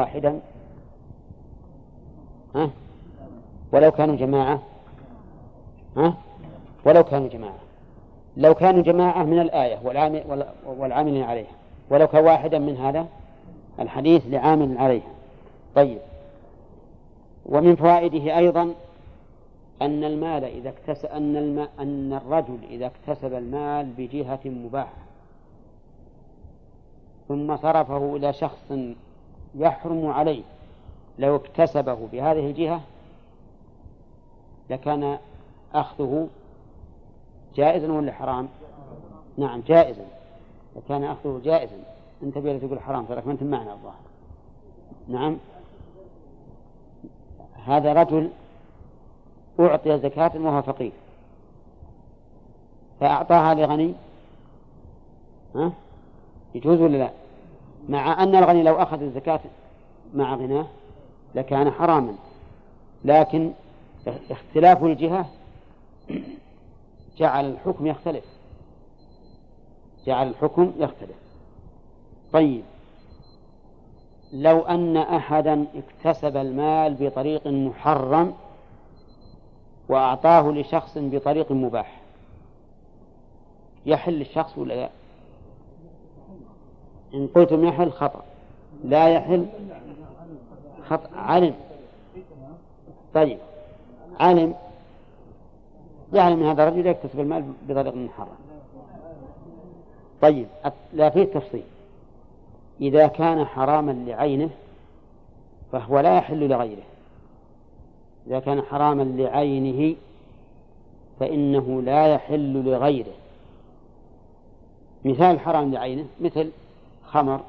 واحدا؟ ها؟ ولو كانوا جماعة؟ ها؟ ولو كانوا جماعة. لو كانوا جماعة من الآية والعامل والعاملين عليها. ولو كان واحدا من هذا؟ الحديث لعامل عليها. طيب. ومن فوائده أيضا أن المال إذا اكتسب أن الم... أن الرجل إذا اكتسب المال بجهة مباحة. ثم صرفه إلى شخص يحرم عليه. لو اكتسبه بهذه الجهة لكان أخذه جائزا ولا حرام؟ نعم جائزا. لكان أخذه جائزا. بيلا تقول حرام تراك ما أنت معنا الظاهر. نعم. هذا رجل أعطي زكاة وهو فقير. فأعطاها لغني. ها؟ يجوز ولا لا؟ مع أن الغني لو أخذ الزكاة مع غناه لكان حراما. لكن اختلاف الجهة جعل الحكم يختلف. جعل الحكم يختلف. طيب. لو أن أحدا اكتسب المال بطريق محرم وأعطاه لشخص بطريق مباح يحل الشخص ولا لا؟ إن قلتم يحل خطأ. لا يحل خطأ. علم. طيب. علم. يعلم أن هذا الرجل يكتسب المال بطريق محرم طيب. لا فيه تفصيل. إذا كان حراما لعينه فهو لا يحل لغيره. إذا كان حراما لعينه فإنه لا يحل لغيره. مثال حرام لعينه مثل خمر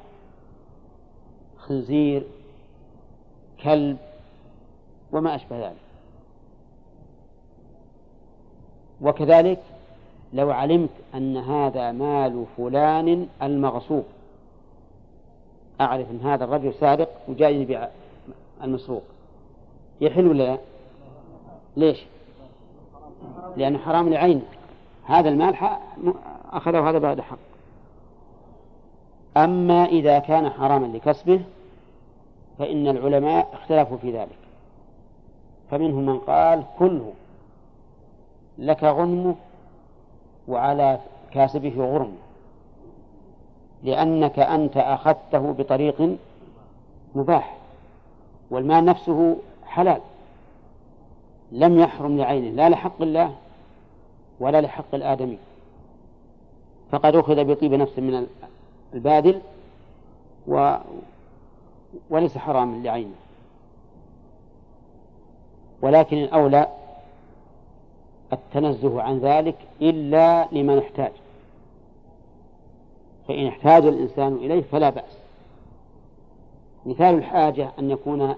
خنزير كلب وما أشبه ذلك وكذلك لو علمت أن هذا مال فلان المغصوب أعرف أن هذا الرجل سارق وجاي يبيع المسروق يحل ولا لا؟ ليش؟ لأنه حرام لعينه هذا المال أخذه هذا بعد حق أما إذا كان حراما لكسبه فإن العلماء اختلفوا في ذلك. فمنهم من قال كله لك غنمه وعلى كاسبه غرمه لأنك أنت أخذته بطريق مباح والمال نفسه حلال لم يحرم لعينه لا لحق الله ولا لحق الآدمي. فقد أخذ بطيب نفس من البادل و وليس حراما لعينه. ولكن الأولى التنزه عن ذلك إلا لمن احتاج. فإن احتاج الإنسان إليه فلا بأس. مثال الحاجة أن يكون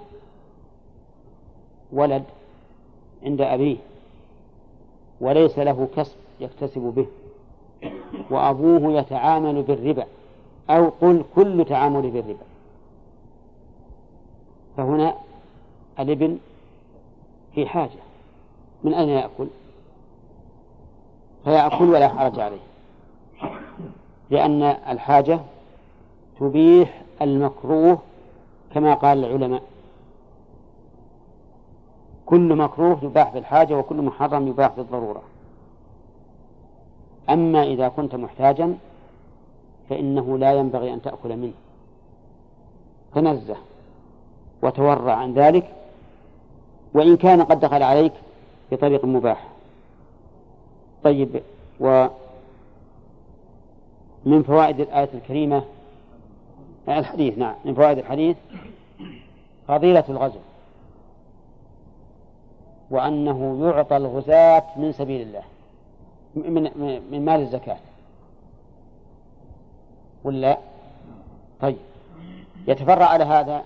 ولد عند أبيه وليس له كسب يكتسب به وأبوه يتعامل بالربا. أو قل كل تعامل بالربا فهنا الابن في حاجة. من أين يأكل؟ فيأكل ولا حرج عليه. لأن الحاجة تبيح المكروه كما قال العلماء. كل مكروه يباح بالحاجة وكل محرم يباح بالضرورة أما إذا كنت محتاجا فإنه لا ينبغي أن تأكل منه. تنزه وتورع عن ذلك وإن كان قد دخل عليك بطريق مباح. طيب و من فوائد الآية الكريمة الحديث نعم من فوائد الحديث فضيلة الغزو وأنه يعطى الغزاة من سبيل الله من من مال الزكاة. ولا طيب. يتفرع على هذا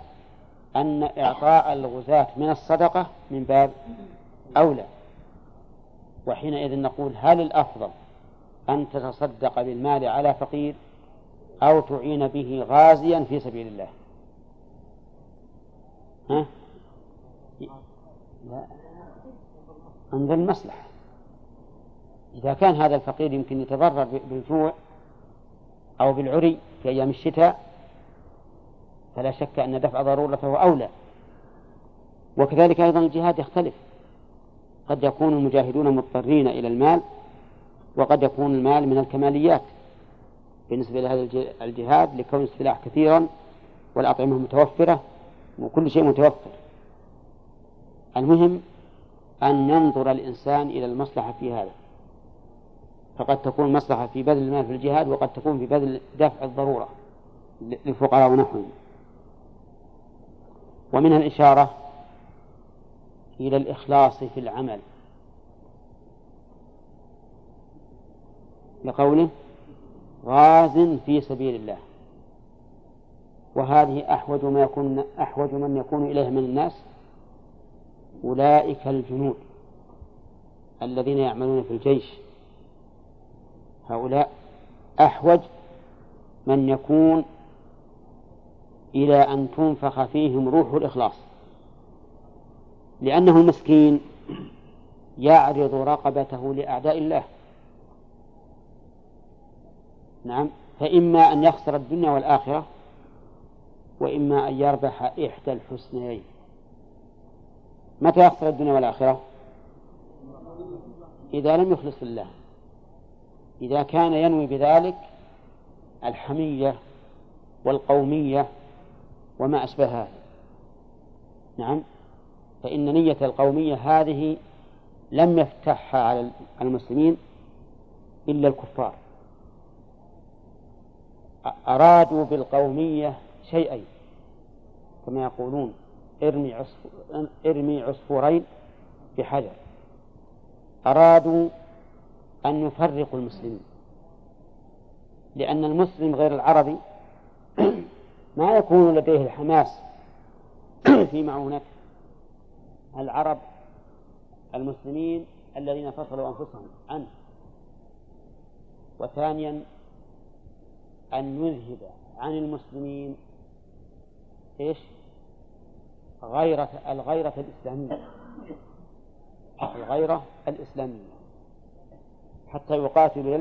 أن إعطاء الغزاة من الصدقة من باب أولى. وحينئذ نقول هل الأفضل أن تتصدق بالمال على فقير أو تعين به غازيا في سبيل الله؟ ها؟ لا. انظر المصلحة. إذا كان هذا الفقير يمكن يتضرر بالجوع أو بالعري في أيام الشتاء فلا شك أن دفع ضرورته أولى. وكذلك أيضا الجهاد يختلف. قد يكون المجاهدون مضطرين إلى المال وقد يكون المال من الكماليات. بالنسبة لهذا الجهاد لكون السلاح كثيرا والأطعمة متوفرة وكل شيء متوفر. المهم أن ينظر الإنسان إلى المصلحة في هذا. فقد تكون مصلحة في بذل المال في الجهاد وقد تكون في بذل دفع الضرورة للفقراء ونحوهم. ومنها الإشارة إلى الإخلاص في العمل. لقوله غاز في سبيل الله. وهذه أحوج ما يكون أحوج من يكون إليه من الناس أولئك الجنود الذين يعملون في الجيش. هؤلاء أحوج من يكون إلى أن تنفخ فيهم روح الإخلاص. لأنه مسكين يعرض رقبته لأعداء الله. نعم فإما أن يخسر الدنيا والآخرة وإما أن يربح إحدى الحسنيين. متى يخسر الدنيا والآخرة؟ إذا لم يخلص لله. إذا كان ينوي بذلك الحمية والقومية وما أشبه هذا. نعم؟ فإن نية القومية هذه لم يفتحها على المسلمين إلا الكفار. أرادوا بالقومية شيئين كما يقولون ارمي عصفور ارمي عصفورين بحجر. أرادوا أن يفرقوا المسلمين. لأن المسلم غير العربي ما يكون لديه الحماس في معونة العرب المسلمين الذين فصلوا أنفسهم. عنه وثانيا أن يذهب عن المسلمين إيش؟ غيرة الغيرة الإسلامية. الغيرة الإسلامية. حتى يقاتلوا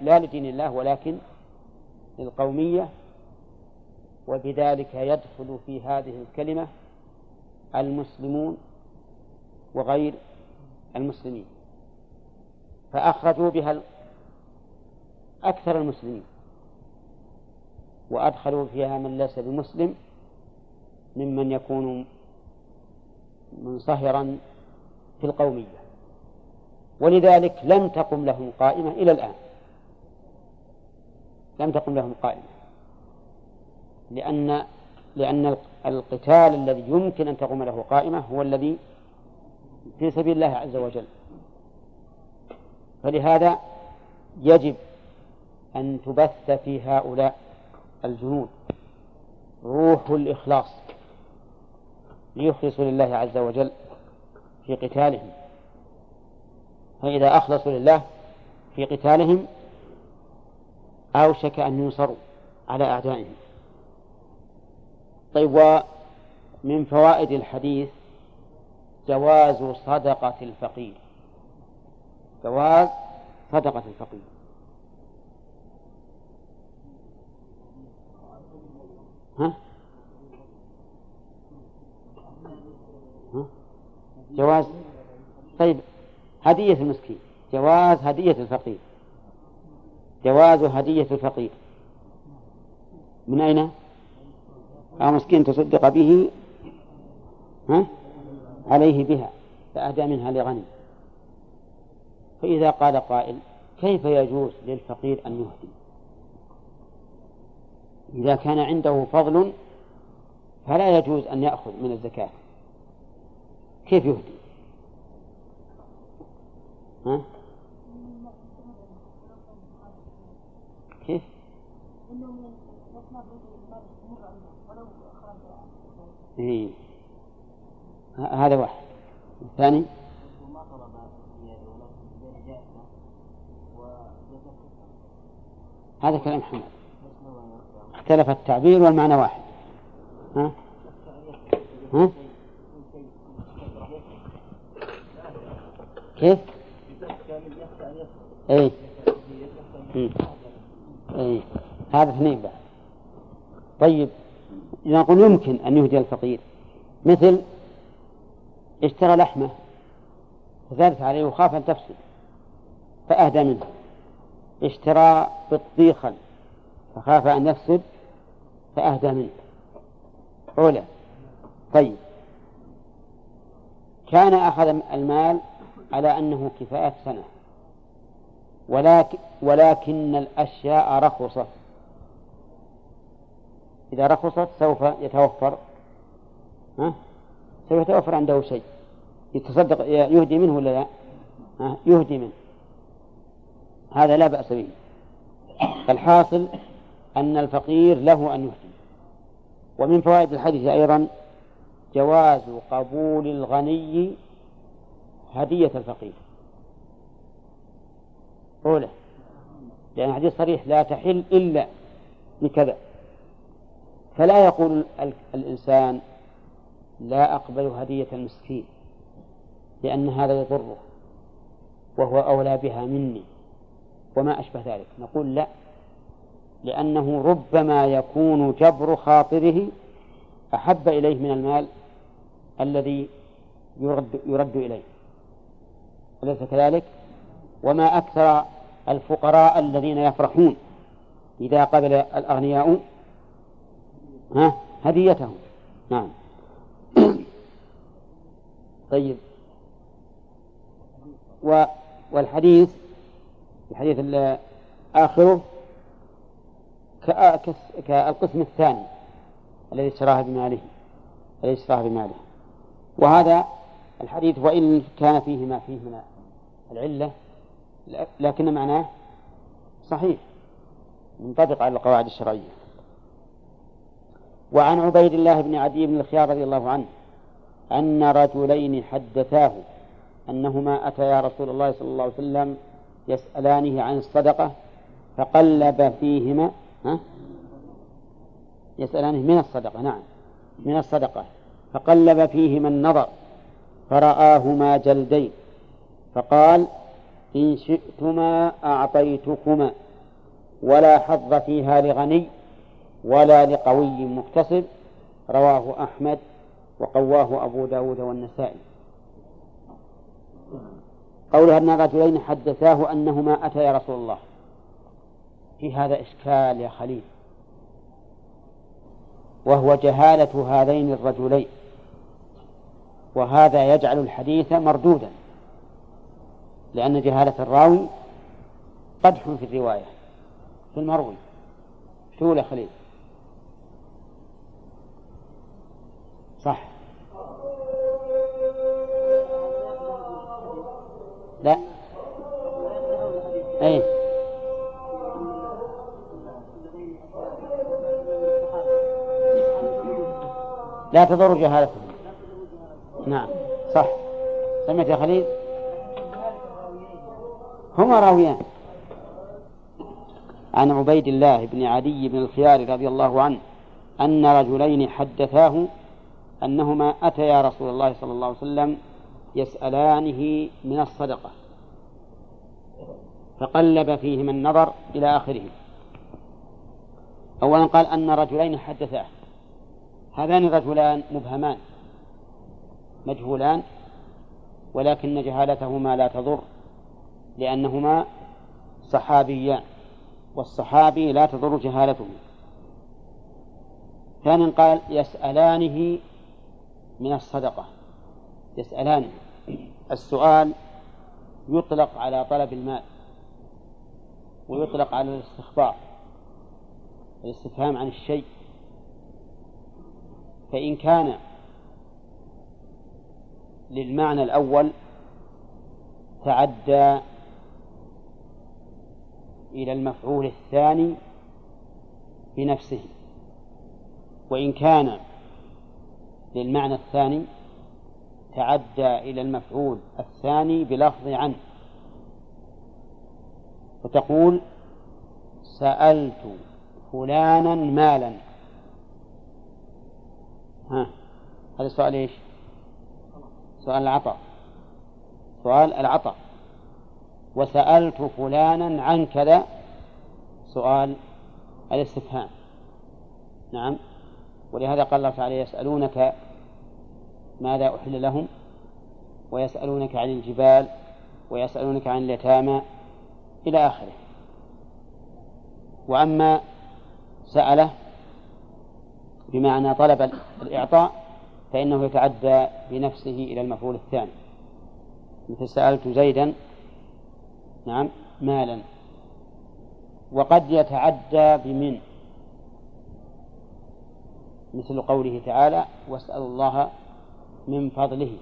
لا لدين الله ولكن للقومية. وبذلك يدخل في هذه الكلمة المسلمون وغير المسلمين. فأخرجوا بها أكثر المسلمين. وأدخلوا فيها من ليس بمسلم ممن يكون منصهرا في القومية. ولذلك لم تقم لهم قائمة إلى الآن. لم تقم لهم قائمة. لأن لأن القتال الذي يمكن أن تقوم له قائمة هو الذي في سبيل الله عز وجل. فلهذا يجب أن تبث في هؤلاء الجنود روح الإخلاص ليخلصوا لله عز وجل في قتالهم. فإذا أخلصوا لله في قتالهم أوشك أن ينصروا على أعدائهم طيب ومن فوائد الحديث جواز صدقة الفقير جواز صدقة الفقير ها؟ ها؟ جواز طيب هدية المسكين. جواز هدية الفقير. جواز هدية الفقير. من أين؟ أو مسكين تصدق به ها؟ عليه بها فأهدى منها لغني. فإذا قال قائل كيف يجوز للفقير أن يهدي؟ إذا كان عنده فضل فلا يجوز أن يأخذ من الزكاة. كيف يهدي؟ كيف؟ إيه. هذا واحد الثاني هذا كلام محمد اختلف التعبير والمعنى واحد ها؟ ها؟ كيف؟ اي اي هذا اثنين بعد طيب نقول يمكن أن يهدي الفقير مثل اشترى لحمة فزادت عليه وخاف أن تفسد فأهدى منه. اشترى بطيخا فخاف أن يفسد فأهدى منه. أولى. طيب. كان أخذ المال على أنه كفاية سنة. ولكن ولكن الأشياء رخصت. إذا رخصت سوف يتوفر. ها؟ سوف يتوفر عنده شيء. يتصدق يهدي منه ولا لا؟ ها؟ يهدي منه. هذا لا بأس به. الحاصل أن الفقير له أن يهدي. ومن فوائد الحديث أيضا جواز قبول الغني هدية الفقير. أولى لأن الحديث صريح لا تحل إلا بكذا فلا يقول الإنسان لا أقبل هدية المسكين لأن هذا يضره وهو أولى بها مني وما أشبه ذلك. نقول لا لأنه ربما يكون جبر خاطره أحب إليه من المال الذي يرد, يرد إليه. أليس كذلك؟ وما أكثر الفقراء الذين يفرحون إذا قبل الأغنياء ها هديتهم. نعم. طيب. و والحديث الحديث آخره كالقسم الثاني الذي اشتراها بماله الذي اشتراها بماله. وهذا الحديث وإن كان فيه ما فيه من العلة لكن معناه صحيح منطبق على القواعد الشرعية وعن عبيد الله بن عدي بن الخيار رضي الله عنه أن رجلين حدثاه أنهما أتيا رسول الله صلى الله عليه وسلم يسألانه عن الصدقة فقلب فيهما ها؟ يسألانه من الصدقة نعم من الصدقة فقلب فيهما النظر فرآهما جلدين فقال إن شئتما أعطيتكما. ولا حظ فيها لغني ولا لقوي مكتسب رواه أحمد وقواه أبو داود والنسائي. قولها أن الرجلين حدثاه أنهما أتيا رسول الله. في هذا إشكال يا خليل. وهو جهالة هذين الرجلين. وهذا يجعل الحديث مردودا. لأن جهالة الراوي قدح في الرواية في المروي شو خليل. صح. لا. أي لا تضر جهالتهم نعم. صح. سمعت يا خليل؟ هما راويان. عن عبيد الله بن عدي بن الخيار رضي الله عنه أن رجلين حدثاه أنهما أتيا رسول الله صلى الله عليه وسلم يسألانه من الصدقة. فقلب فيهما النظر إلى آخره. أولا قال أن رجلين حدثاه. هذان الرجلان مبهمان. مجهولان ولكن جهالتهما لا تضر. لأنهما صحابيان والصحابي لا تضر جهالته. ثانيا قال يسألانه من الصدقة يسألانه السؤال يطلق على طلب المال ويطلق على الاستخبار الاستفهام عن الشيء. فإن كان للمعنى الأول تعدى إلى المفعول الثاني بنفسه. وإن كان للمعنى الثاني تعدى إلى المفعول الثاني بلفظ عنه. فتقول سألت فلانا مالا. ها هذا السؤال إيش؟ سؤال العطاء. سؤال العطاء. وسألت فلانا عن كذا. سؤال الاستفهام. نعم. ولهذا قال الله تعالى يسألونك ماذا أحل لهم؟ ويسألونك عن الجبال ويسألونك عن اليتامى إلى آخره. وأما سأله بمعنى طلب الإعطاء فإنه يتعدى بنفسه إلى المفعول الثاني. مثل سألت زيدا نعم مالا. وقد يتعدى بمن. مثل قوله تعالى واسألوا الله من فضله.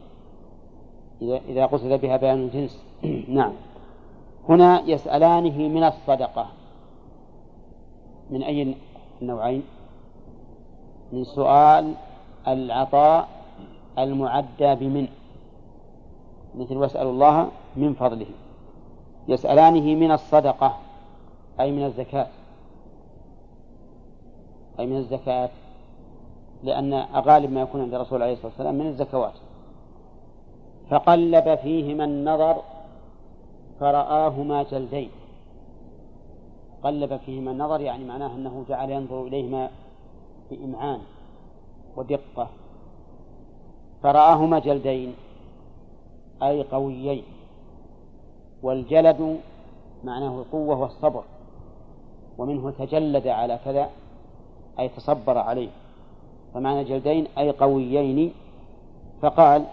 إذا إذا قصد بها بيان الجنس. نعم. هنا يسألانه من الصدقة. من أي النوعين من سؤال العطاء المعدى بمن. مثل واسألوا الله من فضله. يسألانه من الصدقة أي من الزكاة. أي من الزكاة لأن غالب ما يكون عند الرسول عليه الصلاة والسلام من الزكوات. فقلب فيهما النظر فرآهما جلدين. قلب فيهما النظر يعني معناه أنه جعل ينظر إليهما بإمعان ودقة. فرآهما جلدين أي قويين. والجلد معناه القوة والصبر ومنه تجلد على كذا أي تصبر عليه. فمعنى جلدين أي قويين. فقال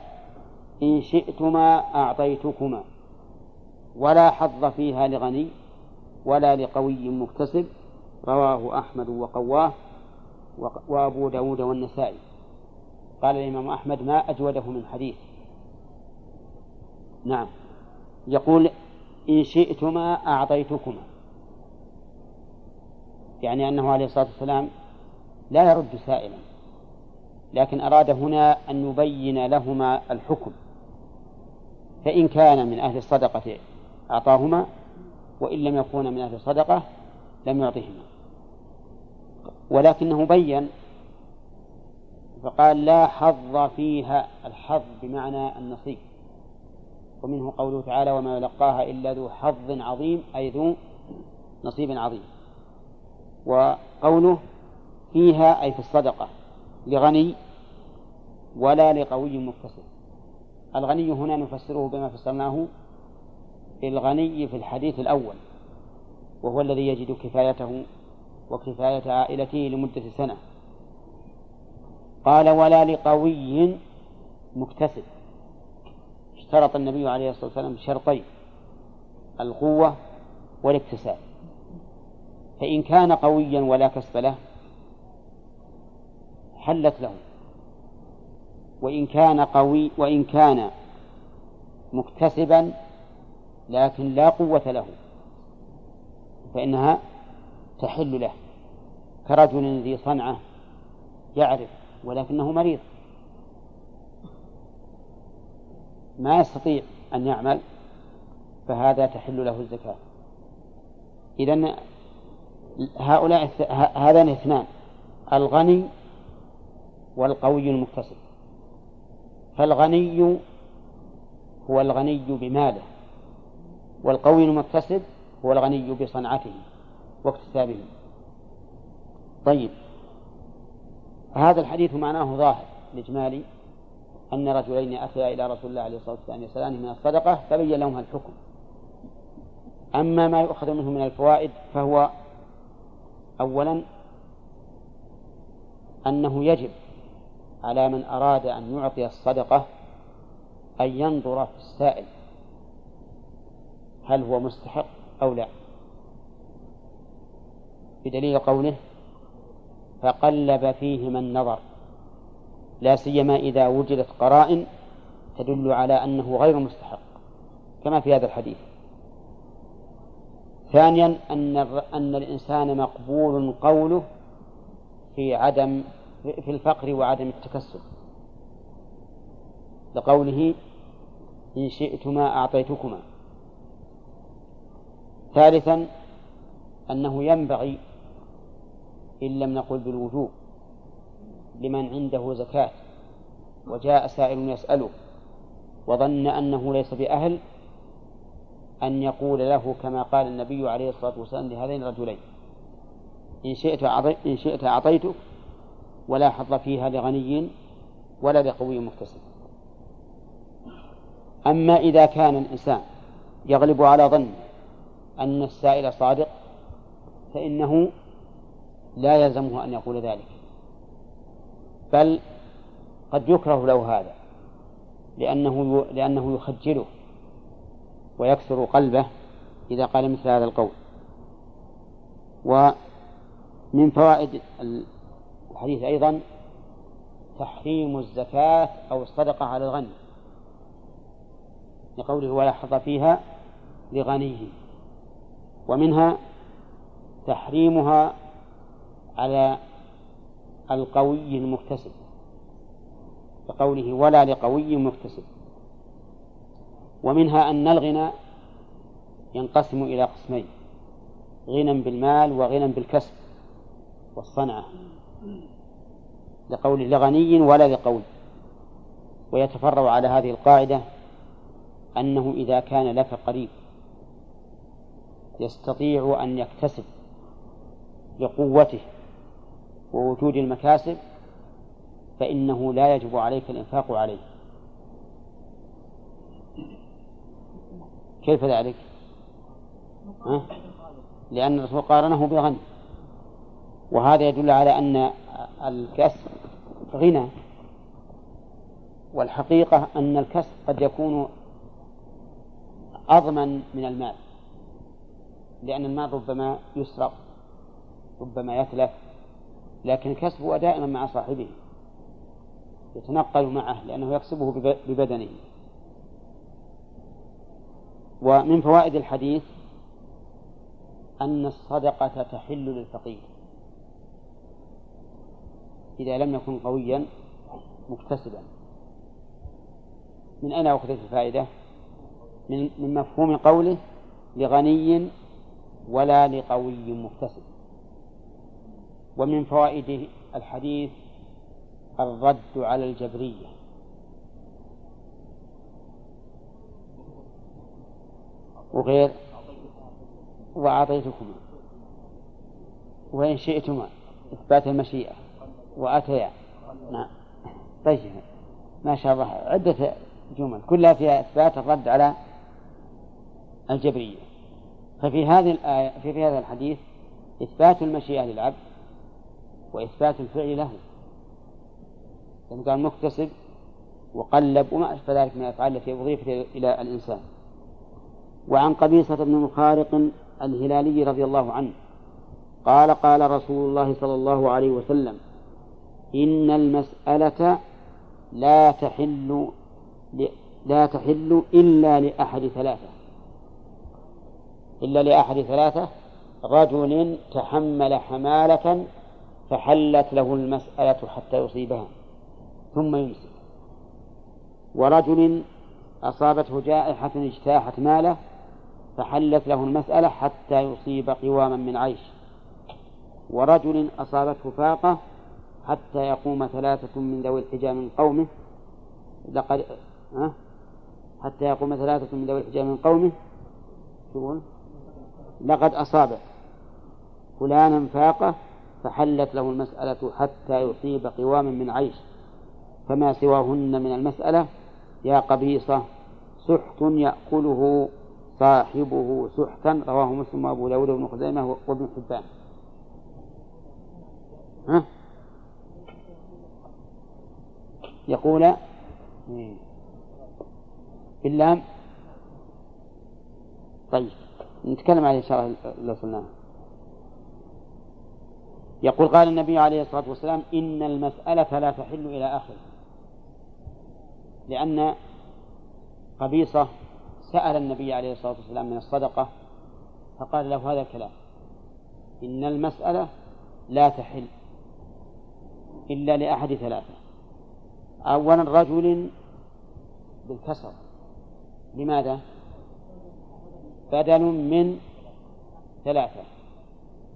إن شئتما أعطيتكما ولا حظ فيها لغني ولا لقوي مكتسب. رواه أحمد وقواه وأبو داود والنسائي. قال الإمام أحمد ما أجوده من حديث. نعم. يقول إن شئتما أعطيتكما. يعني أنه عليه الصلاة والسلام لا يرد سائلا لكن أراد هنا أن يبين لهما الحكم. فإن كان من أهل الصدقة أعطاهما وإن لم يكون من أهل الصدقة لم يعطهما. ولكنه بين فقال لا حظ فيها الحظ بمعنى النصيب. ومنه قوله تعالى وما يلقاها إلا ذو حظ عظيم أي ذو نصيب عظيم. وقوله فيها أي في الصدقة لغني ولا لقوي مكتسب الغني هنا نفسره بما فسرناه الغني في الحديث الأول وهو الذي يجد كفايته وكفاية عائلته لمدة سنة. قال ولا لقوي مكتسب اشترط النبي عليه الصلاة والسلام شرطين القوة والاكتساب. فإن كان قويا ولا كسب له حلت له. وإن كان قوي وإن كان مكتسبا لكن لا قوة له فإنها تحل له. كرجل ذي صنعة يعرف ولكنه مريض. ما يستطيع أن يعمل فهذا تحل له الزكاة. إذا هؤلاء هذان اثنان الغني والقوي المكتسب. فالغني هو الغني بماله والقوي المكتسب هو الغني بصنعته واكتسابه. طيب هذا الحديث معناه ظاهر الإجمالي أن رجلين أتيا إلى رسول الله عليه الصلاة والسلام يسألانه من الصدقة فبين لهما الحكم. أما ما يؤخذ منه من الفوائد فهو أولا أنه يجب على من أراد أن يعطي الصدقة أن ينظر في السائل هل هو مستحق أو لا. بدليل قوله فقلب فيهما النظر. لا سيما إذا وجدت قرائن تدل على أنه غير مستحق كما في هذا الحديث. ثانيا أن أن الإنسان مقبول قوله في عدم في الفقر وعدم التكسب. لقوله إن شئتما أعطيتكما. ثالثا أنه ينبغي إن لم نقل بالوجوب. لمن عنده زكاة وجاء سائل يسأله وظن أنه ليس بأهل أن يقول له كما قال النبي عليه الصلاة والسلام لهذين الرجلين إن شئت إن شئت أعطيتك ولا حظ فيها لغني ولا لقوي مكتسب. أما إذا كان الإنسان يغلب على ظن أن السائل صادق فإنه لا يلزمه أن يقول ذلك. بل قد يكره له هذا لأنه لأنه يخجله ويكسر قلبه إذا قال مثل هذا القول. ومن فوائد الحديث أيضا تحريم الزكاة أو الصدقة على الغني لقوله ولا حظ فيها لغنيه ومنها تحريمها على القوي المكتسب. كقوله ولا لقوي مكتسب. ومنها أن الغنى ينقسم إلى قسمين غنى بالمال وغنى بالكسب والصنعة. لقوله لغني ولا لقوي. ويتفرع على هذه القاعدة أنه إذا كان لك قريب يستطيع أن يكتسب لقوته ووجود المكاسب فإنه لا يجب عليك الإنفاق عليه. كيف ذلك؟ ها؟ لأن الرسول قارنه بغني. وهذا يدل على أن الكسب غنى. والحقيقة أن الكسب قد يكون أضمن من المال. لأن المال ربما يسرق ربما يتلف. لكن كسبه دائما مع صاحبه يتنقل معه لأنه يكسبه ببدنه. ومن فوائد الحديث أن الصدقة تحل للفقير. إذا لم يكن قويا مكتسبا. من أين أخذت الفائدة؟ من مفهوم قوله لغني ولا لقوي مكتسب. ومن فوائد الحديث الرد على الجبرية. وغير وأعطيتكما. وإن شئتما إثبات المشيئة. وأتيا. نعم. طيب. ما شاء الله. عدة جمل. كلها فيها إثبات الرد على الجبرية. ففي هذه الآية في, في هذا الحديث إثبات المشيئة للعبد وإثبات الفعل له. لأنه قال مكتسب وقلب وما أشبه ذلك من الأفعال التي أضيفت إلى الإنسان. وعن قبيصة بن مخارق الهلالي رضي الله عنه قال قال رسول الله صلى الله عليه وسلم إن المسألة لا تحل لا تحل إلا لأحد ثلاثة. إلا لأحد ثلاثة رجل تحمل حمالة فحلت له المسألة حتى يصيبها ثم يمسك. ورجل أصابته جائحة اجتاحت ماله فحلت له المسألة حتى يصيب قواما من عيش. ورجل أصابته فاقة حتى يقوم ثلاثة من ذوي الحجى من قومه. لقد أه؟ حتى يقوم ثلاثة من ذوي الحجى من قومه. يقول؟ لقد أصاب فلانا فاقة فحلت له المسألة حتى يصيب قواما من عيش. فما سواهن من المسألة يا قبيصة سحت يأكله صاحبه سحتا رواه مسلم وأبو داود بن خزيمة وابن حبان. ها؟ يقول باللام. طيب نتكلم عليه إن شاء الله لو وصلنا يقول قال النبي عليه الصلاة والسلام إن المسألة لا تحل إلى آخره. لأن قبيصة سأل النبي عليه الصلاة والسلام من الصدقة فقال له هذا الكلام. إن المسألة لا تحل إلا لأحد ثلاثة. أولا رجل بالكسر. لماذا؟ بدل من ثلاثة.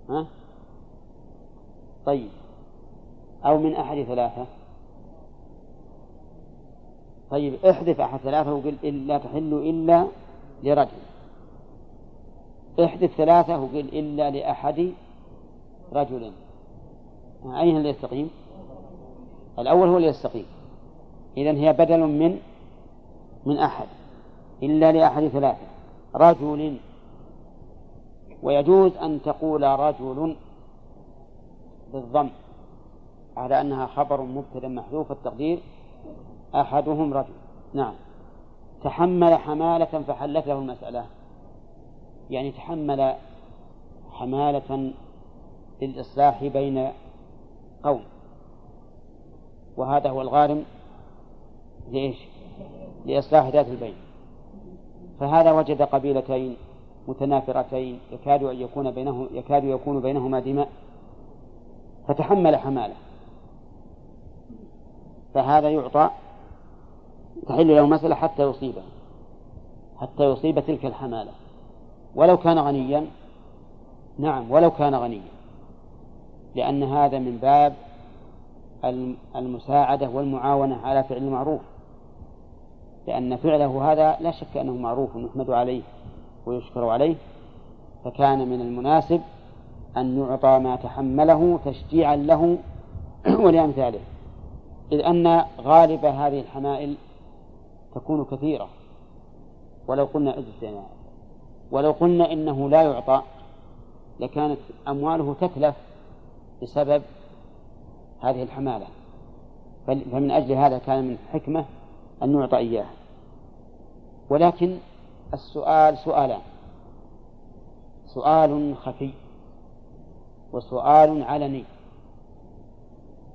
ها؟ طيب. أو من أحد ثلاثة. طيب احذف أحد ثلاثة وقل لا تحل إلا لرجل. احذف ثلاثة وقل إلا لأحد رجل. أين اللي يستقيم؟ الأول هو اللي يستقيم. إذن هي بدل من من أحد. إلا لأحد ثلاثة. رجل. ويجوز أن تقول رجل بالضم على أنها خبر مبتدأ محذوف التقدير أحدهم رجل. نعم. تحمل حمالة فحلت له المسألة. يعني تحمل حمالة للإصلاح بين قوم. وهذا هو الغارم لإيش؟ لإصلاح ذات البين. فهذا وجد قبيلتين متنافرتين يكاد أن يكون بينه يكاد يكون بينهما دماء. فتحمل حماله. فهذا يعطى تحل له مسألة حتى يصيبه حتى يصيب تلك الحمالة. ولو كان غنيا نعم ولو كان غنيا. لأن هذا من باب المساعدة والمعاونة على فعل المعروف. لأن فعله هذا لا شك أنه معروف ونحمد عليه ويشكر عليه. فكان من المناسب أن يعطى ما تحمله تشجيعا له ولأمثاله. إذ أن غالب هذه الحمائل تكون كثيرة. ولو قلنا اجتنا ولو قلنا إنه لا يعطى لكانت أمواله تتلف بسبب هذه الحمالة. فمن أجل هذا كان من حكمة أن يعطى إياه ولكن السؤال سؤالان. سؤال خفي. وسؤال علني.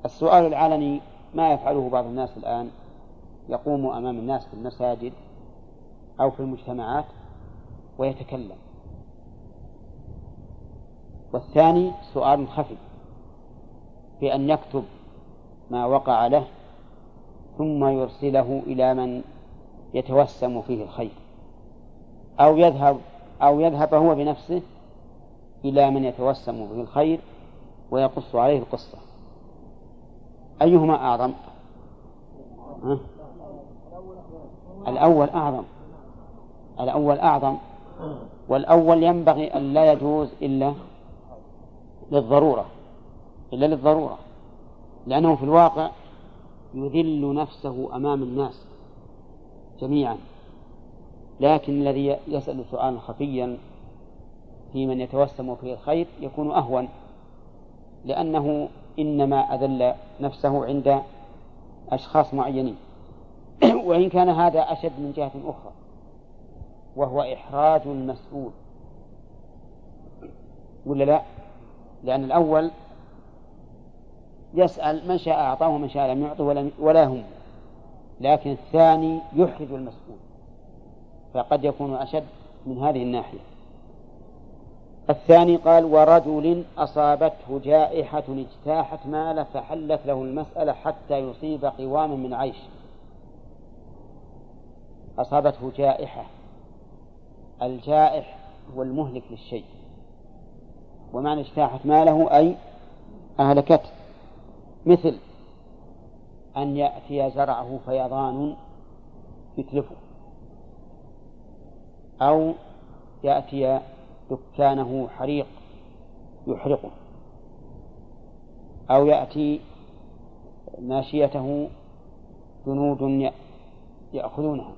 السؤال العلني ما يفعله بعض الناس الآن؟ يقوم أمام الناس في المساجد أو في المجتمعات ويتكلم. والثاني سؤال خفي. بأن يكتب ما وقع له ثم يرسله إلى من يتوسم فيه الخير. أو يذهب أو يذهب هو بنفسه إلى من يتوسم به الخير ويقص عليه القصة. أيهما أعظم؟ ها؟ الأول أعظم. الأول أعظم. والأول ينبغي أن لا يجوز إلا للضرورة. إلا للضرورة. لأنه في الواقع يذل نفسه أمام الناس جميعا. لكن الذي يسأل سؤالا خفيا في من يتوسم فيه الخير يكون أهون لأنه إنما أذل نفسه عند أشخاص معينين. وإن كان هذا أشد من جهة أخرى وهو إحراج المسؤول ولا لا؟ لأن الأول يسأل من شاء أعطاه ومن شاء لم يعطه ولا, هم لكن الثاني يحرج المسؤول. فقد يكون أشد من هذه الناحية. الثاني قال ورجل أصابته جائحة اجتاحت ماله فحلت له المسألة حتى يصيب قواما من عيش. أصابته جائحة. الجائح هو المهلك للشيء. ومعنى اجتاحت ماله أي أهلكته. مثل أن يأتي زرعه فيضان يتلفه. أو يأتي دكانه حريق يحرقه أو يأتي ماشيته جنود يأخذونها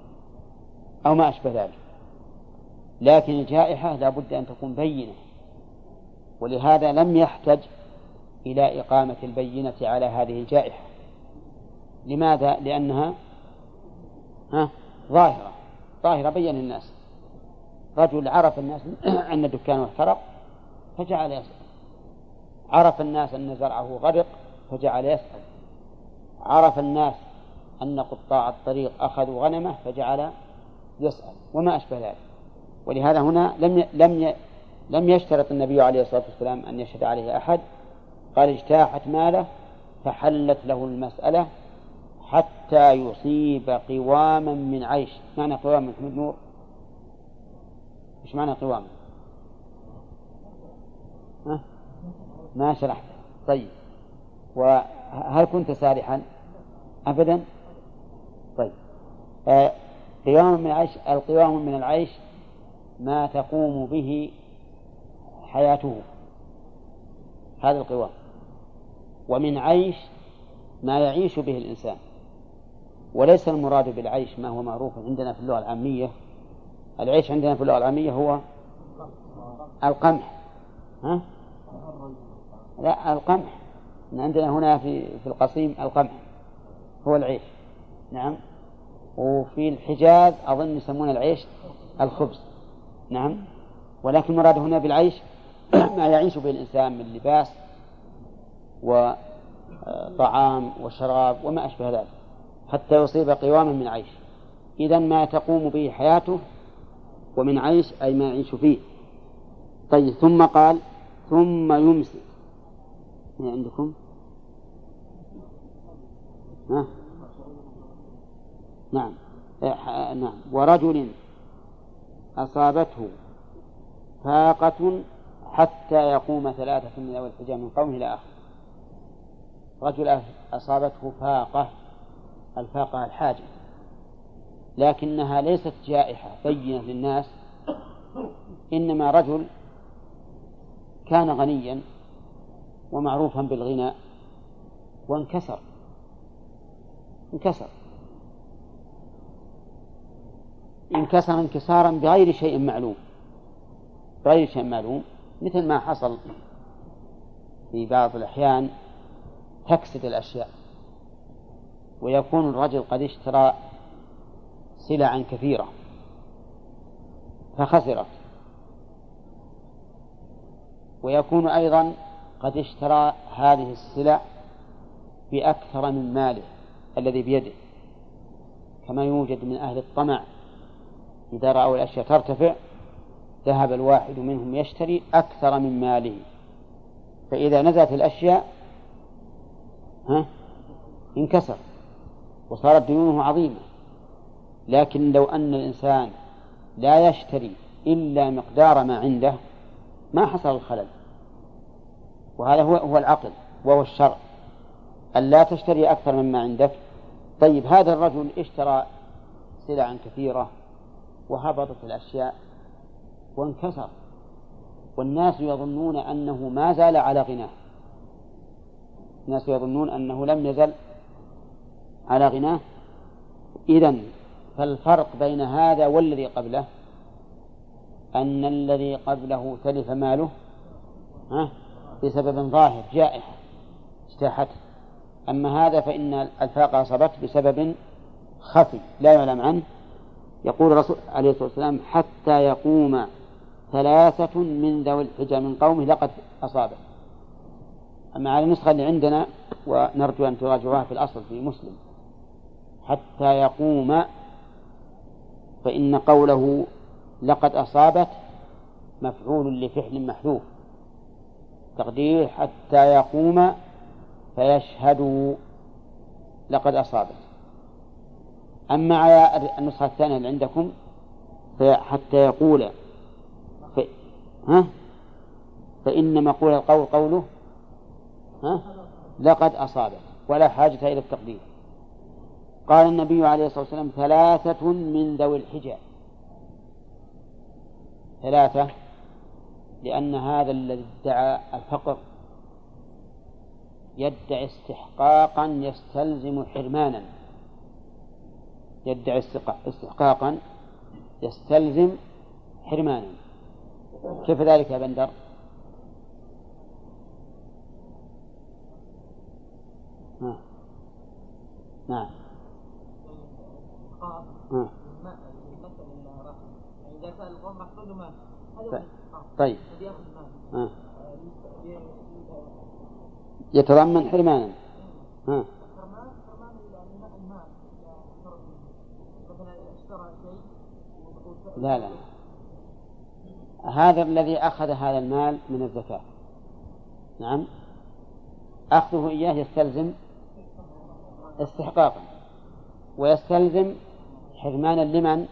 أو ما أشبه ذلك. لكن الجائحة لا بد أن تكون بينة ولهذا لم يحتج إلى إقامة البينة على هذه الجائحة. لماذا؟ لأنها ها؟ ظاهرة ظاهرة بين الناس. رجل عرف الناس أن دكانه احترق فجعل يسأل عرف الناس أن زرعه غرق فجعل يسأل. عرف الناس أن قطاع الطريق أخذوا غنمه فجعل يسأل. وما أشبه ذلك. ولهذا هنا لم لم لم يشترط النبي عليه الصلاة والسلام أن يشهد عليه أحد. قال اجتاحت ماله فحلت له المسألة حتى يصيب قواما من عيش. معنى قوام محمد نور. إيش معنى قوام؟ ها؟ ما شرحت. طيب. وهل كنت سارحا؟ أبدا؟ طيب. آه قوام من العيش القوام من العيش ما تقوم به حياته. هذا القوام. ومن عيش ما يعيش به الإنسان. وليس المراد بالعيش ما هو معروف عندنا في اللغة العامية. العيش عندنا في اللغة العامية هو القمح. ها؟ لا القمح. عندنا هنا في في القصيم القمح هو العيش. نعم. وفي الحجاز أظن يسمون العيش الخبز. نعم. ولكن المراد هنا بالعيش ما يعيش به الإنسان من لباس وطعام وشراب وما أشبه ذلك. حتى يصيب قواما من عيش. إذا ما تقوم به حياته ومن عيش أي ما يعيش فيه. طيب ثم قال ثم يمسك. ما عندكم؟ ها؟ نعم. نعم. ورجل أصابته فاقة حتى يقوم ثلاثة من ذوي الحجاب من قومه إلى آخره رجل أصابته فاقة الفاقة الحاجة. لكنها ليست جائحة بينة للناس إنما رجل كان غنيا ومعروفا بالغنى وانكسر انكسر. انكسر انكسارا بغير شيء معلوم بغير شيء معلوم مثل ما حصل في بعض الأحيان تكسد الأشياء ويكون الرجل قد اشترى سلعا كثيرة. فخسرت. ويكون أيضا قد اشترى هذه السلع بأكثر من ماله الذي بيده. كما يوجد من أهل الطمع إذا رأوا الأشياء ترتفع ذهب الواحد منهم يشتري أكثر من ماله. فإذا نزلت الأشياء ها انكسر وصارت ديونه عظيمة. لكن لو أن الإنسان لا يشتري إلا مقدار ما عنده ما حصل الخلل. وهذا هو هو العقل وهو الشرع. أن لا تشتري أكثر مما عندك. طيب هذا الرجل اشترى سلعا كثيرة وهبطت الأشياء وانكسر. والناس يظنون أنه ما زال على غناه. الناس يظنون أنه لم يزل على غناه. إذا فالفرق بين هذا والذي قبله أن الذي قبله تلف ماله ها بسبب ظاهر جائحة اجتاحته أما هذا فإن الفاقة أصابته بسبب خفي لا يعلم عنه. يقول الرسول عليه الصلاة والسلام حتى يقوم ثلاثة من ذوي الحجى من قومه لقد أصابه. أما على النسخة اللي عندنا ونرجو أن تراجعوها في الأصل في مسلم حتى يقوم فإن قوله لقد أصابت مفعول لفعل محذوف تقدير حتى يقوم فيشهدوا لقد أصابت أما على النسخة الثانية اللي عندكم حتى يقول ف... ها؟ فإن مقول القول قوله ها؟ لقد أصابت ولا حاجة إلى التقدير. قال النبي عليه الصلاة والسلام ثلاثة من ذوي الحجاب. ثلاثة لأن هذا الذي ادعى الفقر يدعي استحقاقا يستلزم حرمانا. يدعي استحقاقا يستلزم حرمانا. كيف ذلك يا بندر؟ ها. نعم ها. طيب ها. يتضمن حرمانا ها. لا لا هذا الذي أخذ هذا المال من الزكاة نعم أخذه إياه يستلزم استحقاقا ويستلزم حرمانا لمن؟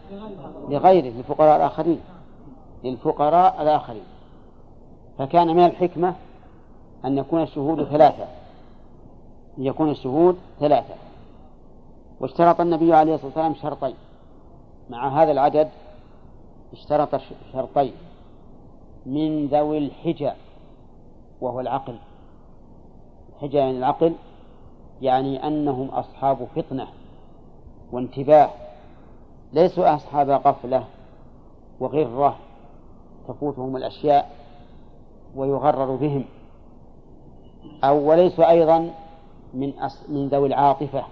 لغيره للفقراء الآخرين. للفقراء الآخرين. فكان من الحكمة أن يكون الشهود ثلاثة. أن يكون الشهود ثلاثة. واشترط النبي عليه الصلاة والسلام شرطين. مع هذا العدد اشترط شرطين. من ذوي الحجى وهو العقل. الحجى يعني العقل يعني أنهم أصحاب فطنة وانتباه. ليسوا أصحاب غفلة وغرة تفوتهم الأشياء ويغرر بهم أو وليسوا أيضا من أص... من ذوي العاطفة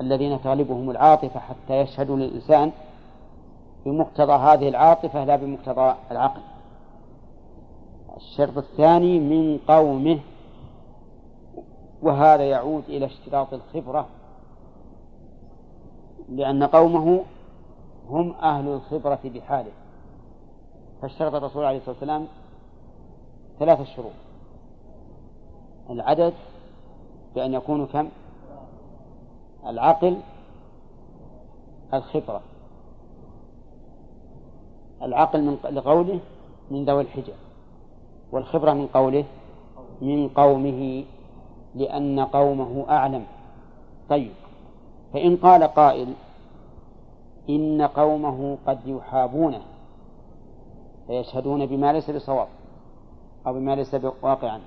الذين تغلبهم العاطفة حتى يشهدوا للإنسان بمقتضى هذه العاطفة لا بمقتضى العقل. الشرط الثاني من قومه وهذا يعود إلى اشتراط الخبرة لأن قومه هم أهل الخبرة بحاله. فاشترط الرسول عليه الصلاة والسلام ثلاثة شروط. العدد بأن يكونوا كم؟ العقل الخبرة. العقل من لقوله من ذوي الحجة والخبرة من قوله من قومه لأن قومه أعلم. طيب فإن قال قائل إن قومه قد يحابونه فيشهدون بما ليس بصواب أو بما ليس واقعا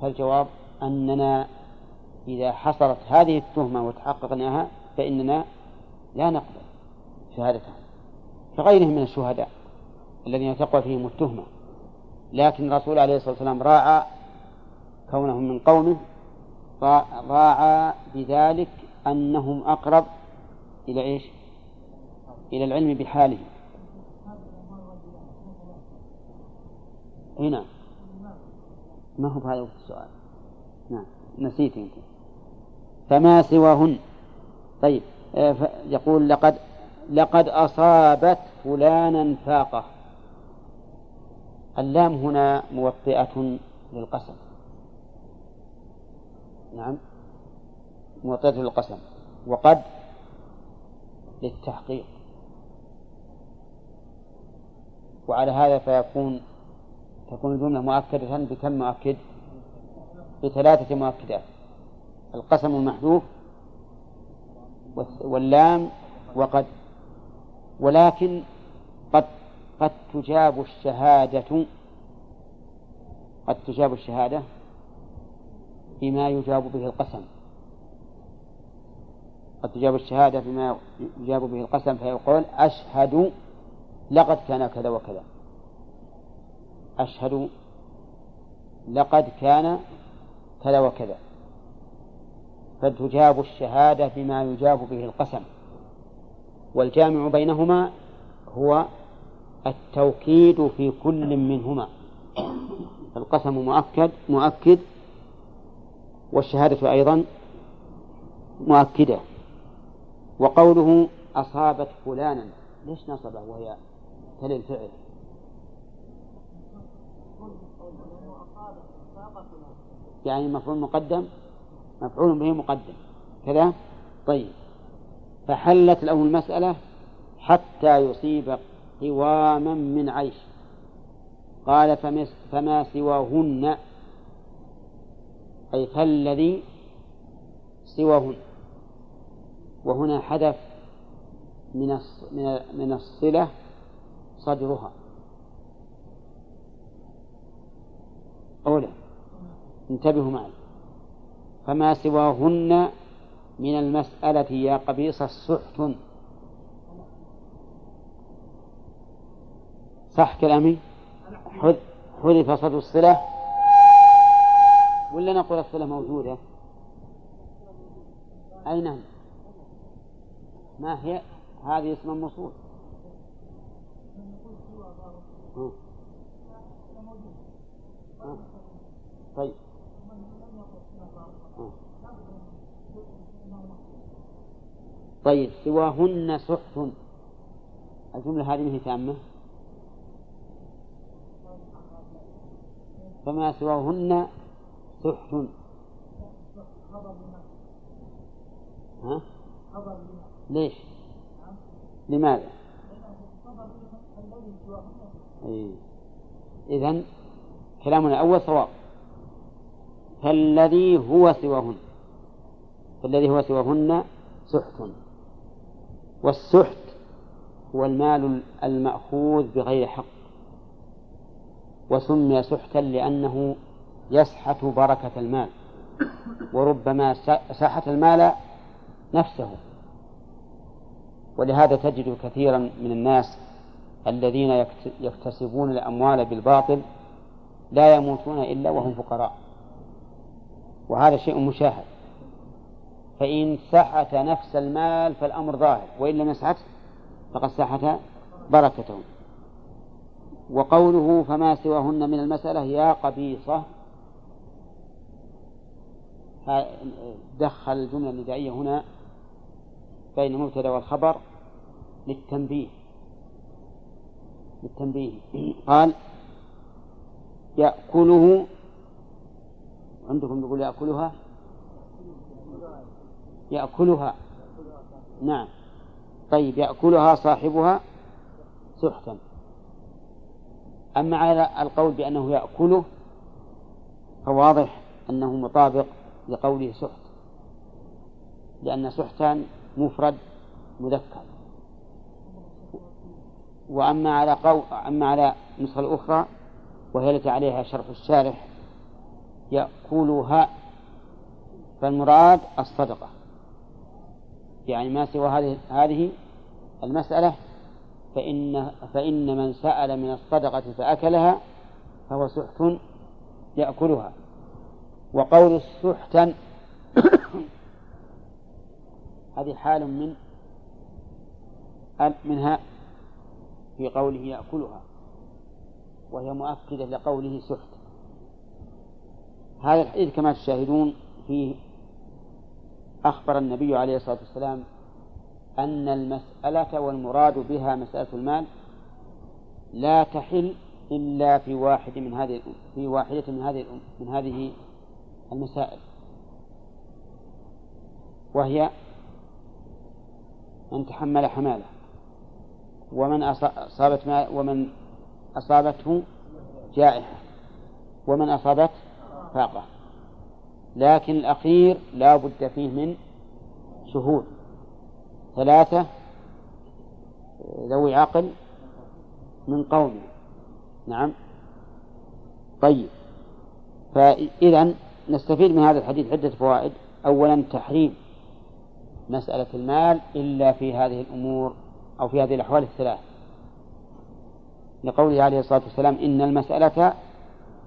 فالجواب أننا إذا حصلت هذه التهمة وتحققناها فإننا لا نقبل شهادتهم كغيرهم من الشهداء الذين تقوى فيهم التهمة. لكن الرسول عليه الصلاة والسلام راعى كونهم من قومه راعى بذلك أنهم أقرب إلى إيش؟ إلى العلم بحالهم هنا ما هو بهذا السؤال؟ نعم. نسيت يمكن فما سواهن؟ طيب. آه، يقول لقد لقد أصابت فلانا فاقة. اللام هنا موطئة للقسم. نعم. موطئة للقسم. وقد للتحقيق. وعلى هذا فيكون تكون الجملة مؤكدة بكم مؤكد؟ بثلاثة مؤكدات. القسم المحذوف واللام وقد ولكن قد قد تجاب الشهادة قد تجاب الشهادة بما يجاب به القسم. قد تجاب الشهادة بما يجاب به القسم فيقول أشهد لقد كان كذا وكذا. أشهد لقد كان كذا وكذا. فتجاب الشهادة بما يجاب به القسم. والجامع بينهما هو التوكيد في كل منهما. القسم مؤكد مؤكد والشهادة أيضا مؤكدة. وقوله أصابت فلانا ليش نصبه وهي تلي الفعل؟ يعني مفعول مقدم؟ مفعول به مقدم. كذا؟ طيب. فحلت له المسألة حتى يصيب قواما من عيش. قال فما سواهن؟ أي فالذي سواهن. وهنا حدث من من الصلة صدرها. أولا انتبهوا معي. فما سواهن من المسألة يا قبيص السحت. صح كلامي؟ حذف صدر الصلة. ولا نقول الصلة موجودة؟ أين ما هي؟ هذه اسم الموصول. طيب. طيب سواهن سحت. الجملة هذه هي تامة. فما سواهن سحت؟ ها؟ ليش؟ لماذا؟ إيه. إذن كلامنا الأول صواب فالذي هو سواهن فالذي هو سواهن سحت والسحت هو المال المأخوذ بغير حق وسمي سحتا لأنه يسحت بركة المال وربما ساحة المال نفسه ولهذا تجد كثيرا من الناس الذين يكتسبون الأموال بالباطل لا يموتون إلا وهم فقراء. وهذا شيء مشاهد. فإن سحت نفس المال فالأمر ظاهر وإن لم يسحت فقد سحت بركته وقوله فما سواهن من المسألة يا قبيصة دخل الجملة الندائية هنا. بين المبتدأ والخبر للتنبيه. للتنبيه. قال يأكله عندكم يقول يأكلها؟ يأكلها. نعم. طيب يأكلها صاحبها سحتا. أما على القول بأنه يأكله فواضح أنه مطابق لقوله سحت. لأن سحتا مفرد مذكر. وأما على قول أما على النسخة الأخرى وهي التي عليها شرح الشارح يأكلها فالمراد الصدقة. يعني ما سوى هذه هذه المسألة فإن فإن من سأل من الصدقة فأكلها فهو سحت يأكلها. وقول سحتا هذه حال من منها في قوله يأكلها وهي مؤكدة لقوله سحت. هذا الحديث كما تشاهدون فيه أخبر النبي عليه الصلاة والسلام أن المسألة والمراد بها مسألة المال لا تحل إلا في واحد من هذه في واحدة من هذه من هذه المسائل وهي من تحمل حماله. ومن أصابت ما ومن أصابته جائحة. ومن أصابت فاقة. لكن الأخير لا بد فيه من شهود ثلاثة ذوي عقل من قومه نعم. طيب. فإذا نستفيد من هذا الحديث عدة فوائد. أولا تحريم. مسألة المال إلا في هذه الأمور أو في هذه الأحوال الثلاث. لقوله عليه الصلاة والسلام إن المسألة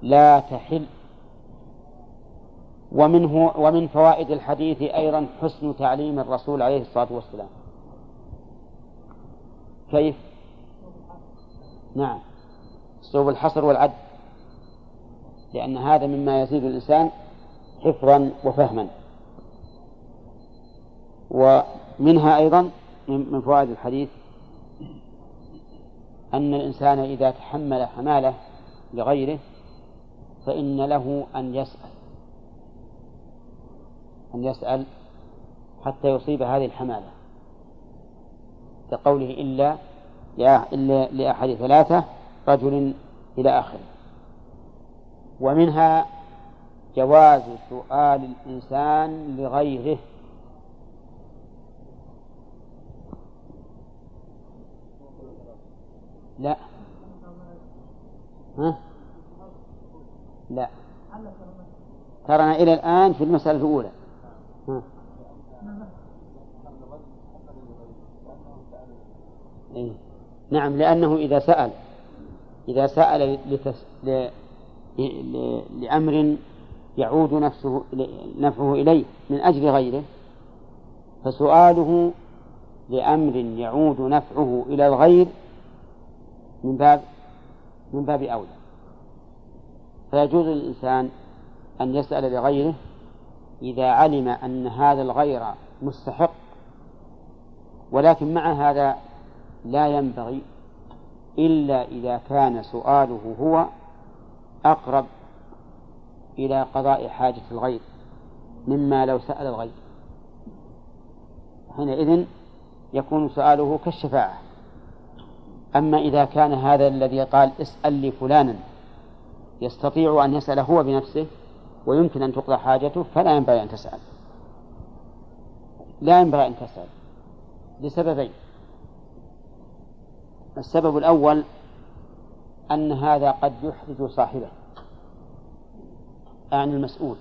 لا تحل. ومنه ومن فوائد الحديث أيضا حسن تعليم الرسول عليه الصلاة والسلام. كيف؟ نعم. اسلوب الحصر والعد. لأن هذا مما يزيد الإنسان حفظا وفهما. ومنها أيضا من فوائد الحديث أن الإنسان إذا تحمل حمالة لغيره فإن له أن يسأل أن يسأل حتى يصيب هذه الحمالة كقوله إلا إلا لأحد ثلاثة رجل إلى آخره ومنها جواز سؤال الإنسان لغيره لا ها؟ لا ترانا إلى الآن في المسألة الأولى ها. إيه؟ نعم لأنه إذا سأل إذا سأل لتس... ل... ل... لأمر يعود نفسه نفعه إليه من أجل غيره فسؤاله لأمر يعود نفعه إلى الغير من باب من باب أولى. فيجوز للإنسان أن يسأل لغيره إذا علم أن هذا الغير مستحق ولكن مع هذا لا ينبغي إلا إذا كان سؤاله هو أقرب إلى قضاء حاجة الغير مما لو سأل الغير. حينئذ يكون سؤاله كالشفاعة. أما إذا كان هذا الذي قال اسأل لي فلانا يستطيع أن يسأل هو بنفسه ويمكن أن تقضى حاجته فلا ينبغي أن تسأل. لا ينبغي أن تسأل. لسببين. السبب الأول أن هذا قد يحرج صاحبه عن المسؤول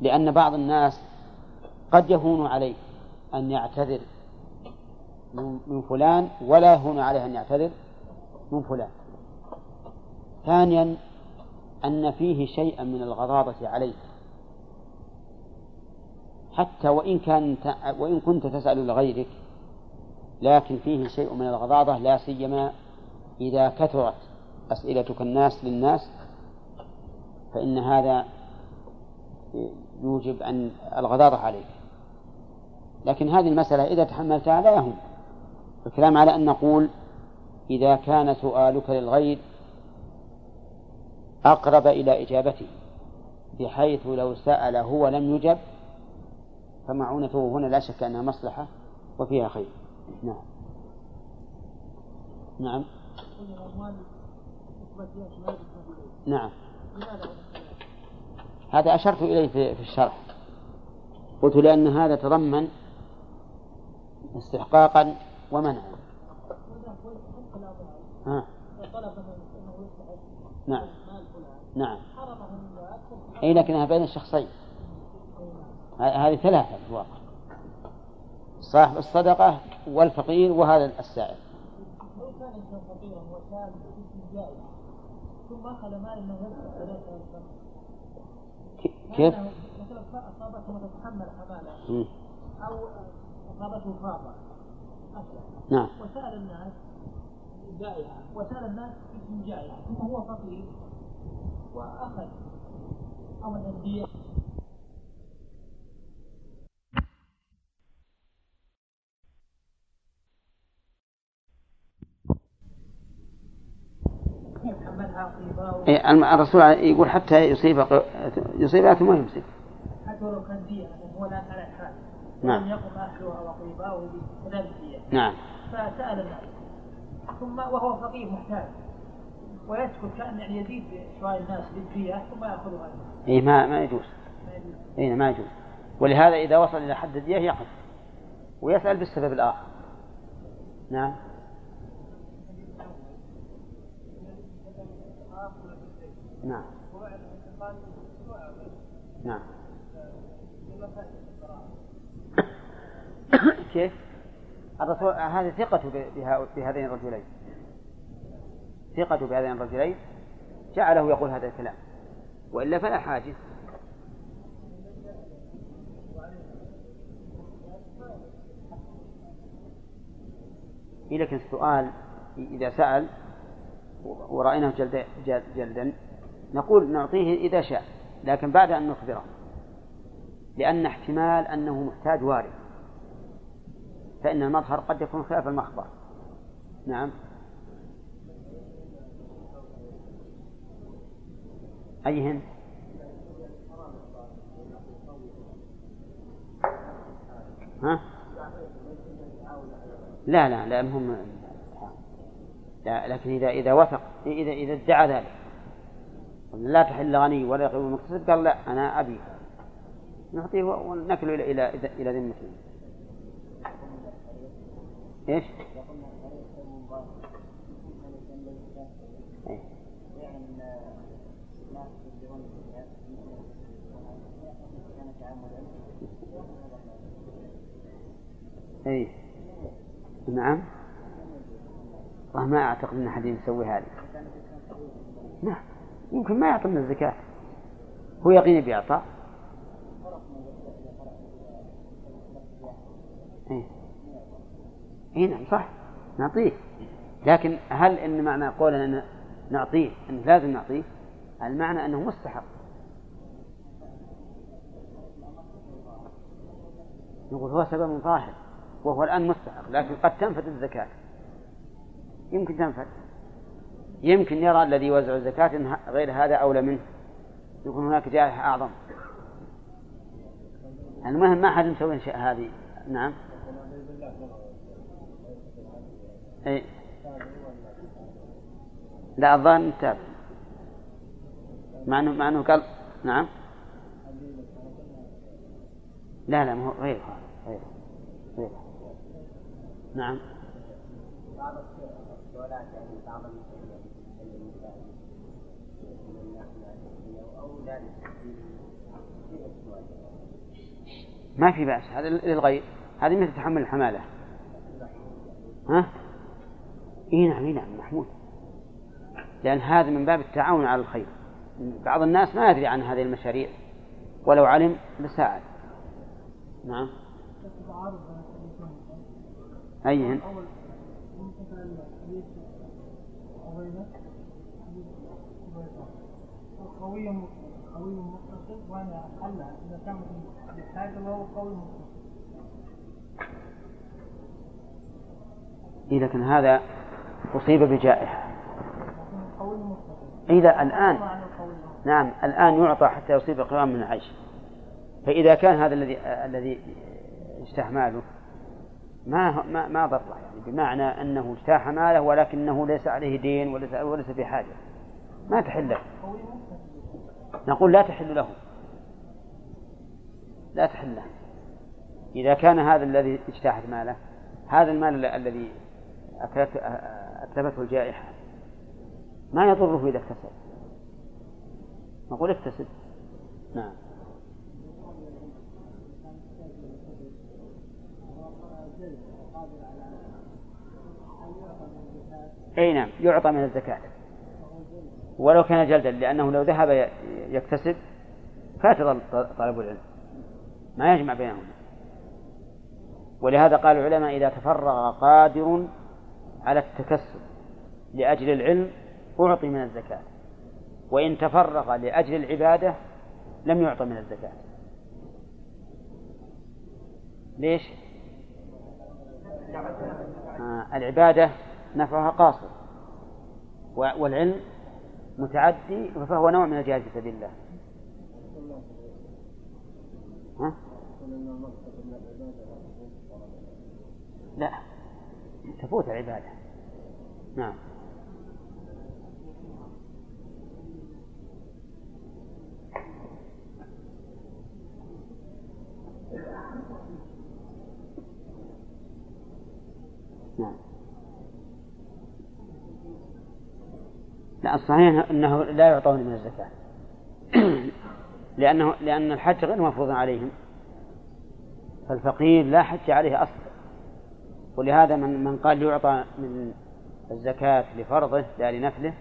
لأن بعض الناس قد يهون عليه أن يعتذر من فلان ولا يهون عليه أن يعتذر من فلان. ثانيا أن فيه شيئا من الغضاضة عليه. حتى وإن كان وإن كنت تسأل لغيرك لكن فيه شيء من الغضاضة لا سيما إذا كثرت أسئلتك الناس للناس فإن هذا يوجب أن الغضاضة عليك. لكن هذه المسألة إذا تحملتها لا يهم. الكلام على أن نقول إذا كان سؤالك للغير أقرب إلى إجابته بحيث لو سأل هو لم يجب فمعونته هنا لا شك أنها مصلحة وفيها خير. نعم. نعم. نعم. هذا أشرت إليه في الشرح. قلت لأن هذا تضمن استحقاقا ومنعا ها. نعم. نعم. أي لكنها بين الشخصين. هذه ثلاثة في الواقع. صاحب الصدقة والفقير وهذا السائل. لو كان فقيرا ثم اخذ مال انه يدفع كيف؟ مثلا اصابته مثلا تحمل حماله أو أصابته فاضه نعم. وسأل الناس جائعة. وسأل الناس اسم جائعة. ثم هو فقير وأخذ أو مثلا دية إيه، الرسول يقول حتى يصيب يصيبها ثم يمسك. حتى لو كان دية هو الآن على الحال نعم. لم يقم أهلها بكذلك دية نعم. فسأل الناس. ثم وهو فقير محتاج. ويسكت كأن يعني يزيد سؤال الناس بالدية ثم يأخذها إيه ما ما يجوز. ما يجوز. إيه ما يجوز. ولهذا إذا وصل إلى حد الدية يأخذ ويسأل بالسبب الآخر. نعم. نعم. نعم. كيف؟ الرسول هذه ثقته بهذين الرجلين. ثقته بهذين الرجلين. جعله يقول هذا الكلام. وإلا فلا حاجة. لكن السؤال إذا سأل ورأيناه جلد جلدا نقول نعطيه إذا شاء لكن بعد أن نخبره. لأن احتمال أنه محتاج وارد. فإن المظهر قد يكون خلاف المخبر. نعم. أيهن ها؟ لا لا لا هم لا لكن إذا إذا وثق إذا إذا ادعى ذلك. لا تحل غني ولا يقيم المكتسب قال لا أنا أبي. نعطيه ونكله إلى إلى إلى ذمته. إيش؟ أي نعم ما أعتقد أن أحد يسوي هذه نعم. يمكن ما يعطي من الزكاة. هو يقيني بإعطاء إيه. إيه نعم صح. نعطيه. لكن هل إن معنى قولنا نعطيه أن لازم نعطيه؟ المعنى أنه مستحق. نقول هو سبب ظاهر وهو الآن مستحق لكن قد تنفذ الزكاة. يمكن تنفذ. يمكن يرى الذي يوزع الزكاة إن غير هذا أولى منه. يكون هناك جائحة أعظم. المهم ما حد مسوي هذه. نعم. أي لا الظاهر تابع مع انه مع إنه قال نعم. لا لا هو غير غير غير. نعم. ما في بأس هذا للغير. هذه مثل تحمل الحمالة. ها؟ اي نعم اي نعم محمود. لأن هذا من باب التعاون على الخير. بعض الناس ما يدري عن هذه المشاريع ولو علم لساعد. نعم. أيهن؟ قوي قوي متصل وأنا حلها اذا كان بالحاجة وهو قوي متصل إيه لكن هذا أصيب بجائحة. إذا الآن نعم الآن يعطى حتى يصيب قوام من العيش. فإذا كان هذا الذي الذي اجتاح ماله ما ما ما ضره يعني بمعنى أنه اجتاح ماله ولكنه ليس عليه دين وليس وليس بحاجة ما تحل له. نقول لا تحل له. لا تحل له. إذا كان هذا الذي اجتاحت ماله هذا المال الذي أتلفته الجائحة. ما يضره إذا اكتسب. نقول اكتسب. نعم. أي نعم يعطى من الزكاة. ولو كان جلدا لأنه لو ذهب يكتسب فات طلب العلم. ما يجمع بينهما. ولهذا قال العلماء إذا تفرغ قادر على التكسب لأجل العلم أعطي من الزكاة. وإن تفرغ لأجل العبادة لم يعطى من الزكاة. ليش؟ آه العبادة نفعها قاصر. والعلم متعدي فهو نوع من الجهاد في سبيل الله. ها؟ لا. تفوت العبادة. نعم. نعم. لا الصحيح أنه لا يعطون من الزكاة. لأنه لأن الحج غير مفروض عليهم. فالفقير لا حج عليه أصلا. ولهذا من من قال يعطى من الزكاة لفرضه لا لنفله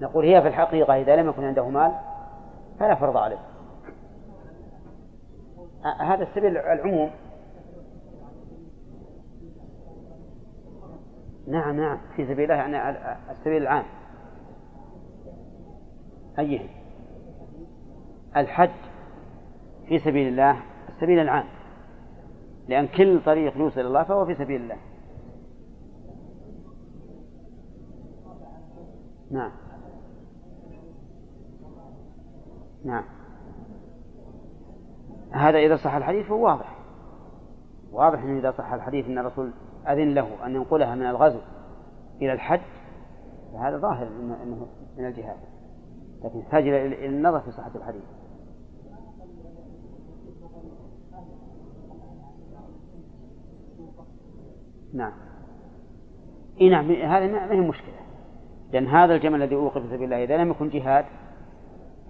نقول هي في الحقيقة إذا لم يكن عنده مال فلا فرض عليه. هذا السبيل العموم. نعم نعم في سبيل الله يعني السبيل العام. أيه. الحج في سبيل الله السبيل العام. لأن كل طريق يوصل إلى الله فهو في سبيل الله. نعم. نعم. هذا إذا صح الحديث فهو واضح. واضح أنه إذا صح الحديث أن الرسول أذن له أن ينقلها من الغزو إلى الحج فهذا ظاهر أنه من الجهاد. لكن يحتاج إلى النظر في صحة الحديث. نعم. إي نعم هذا ما هي مشكلة. لأن هذا الجمل الذي أوقف في سبيل الله إذا لم يكن جهاد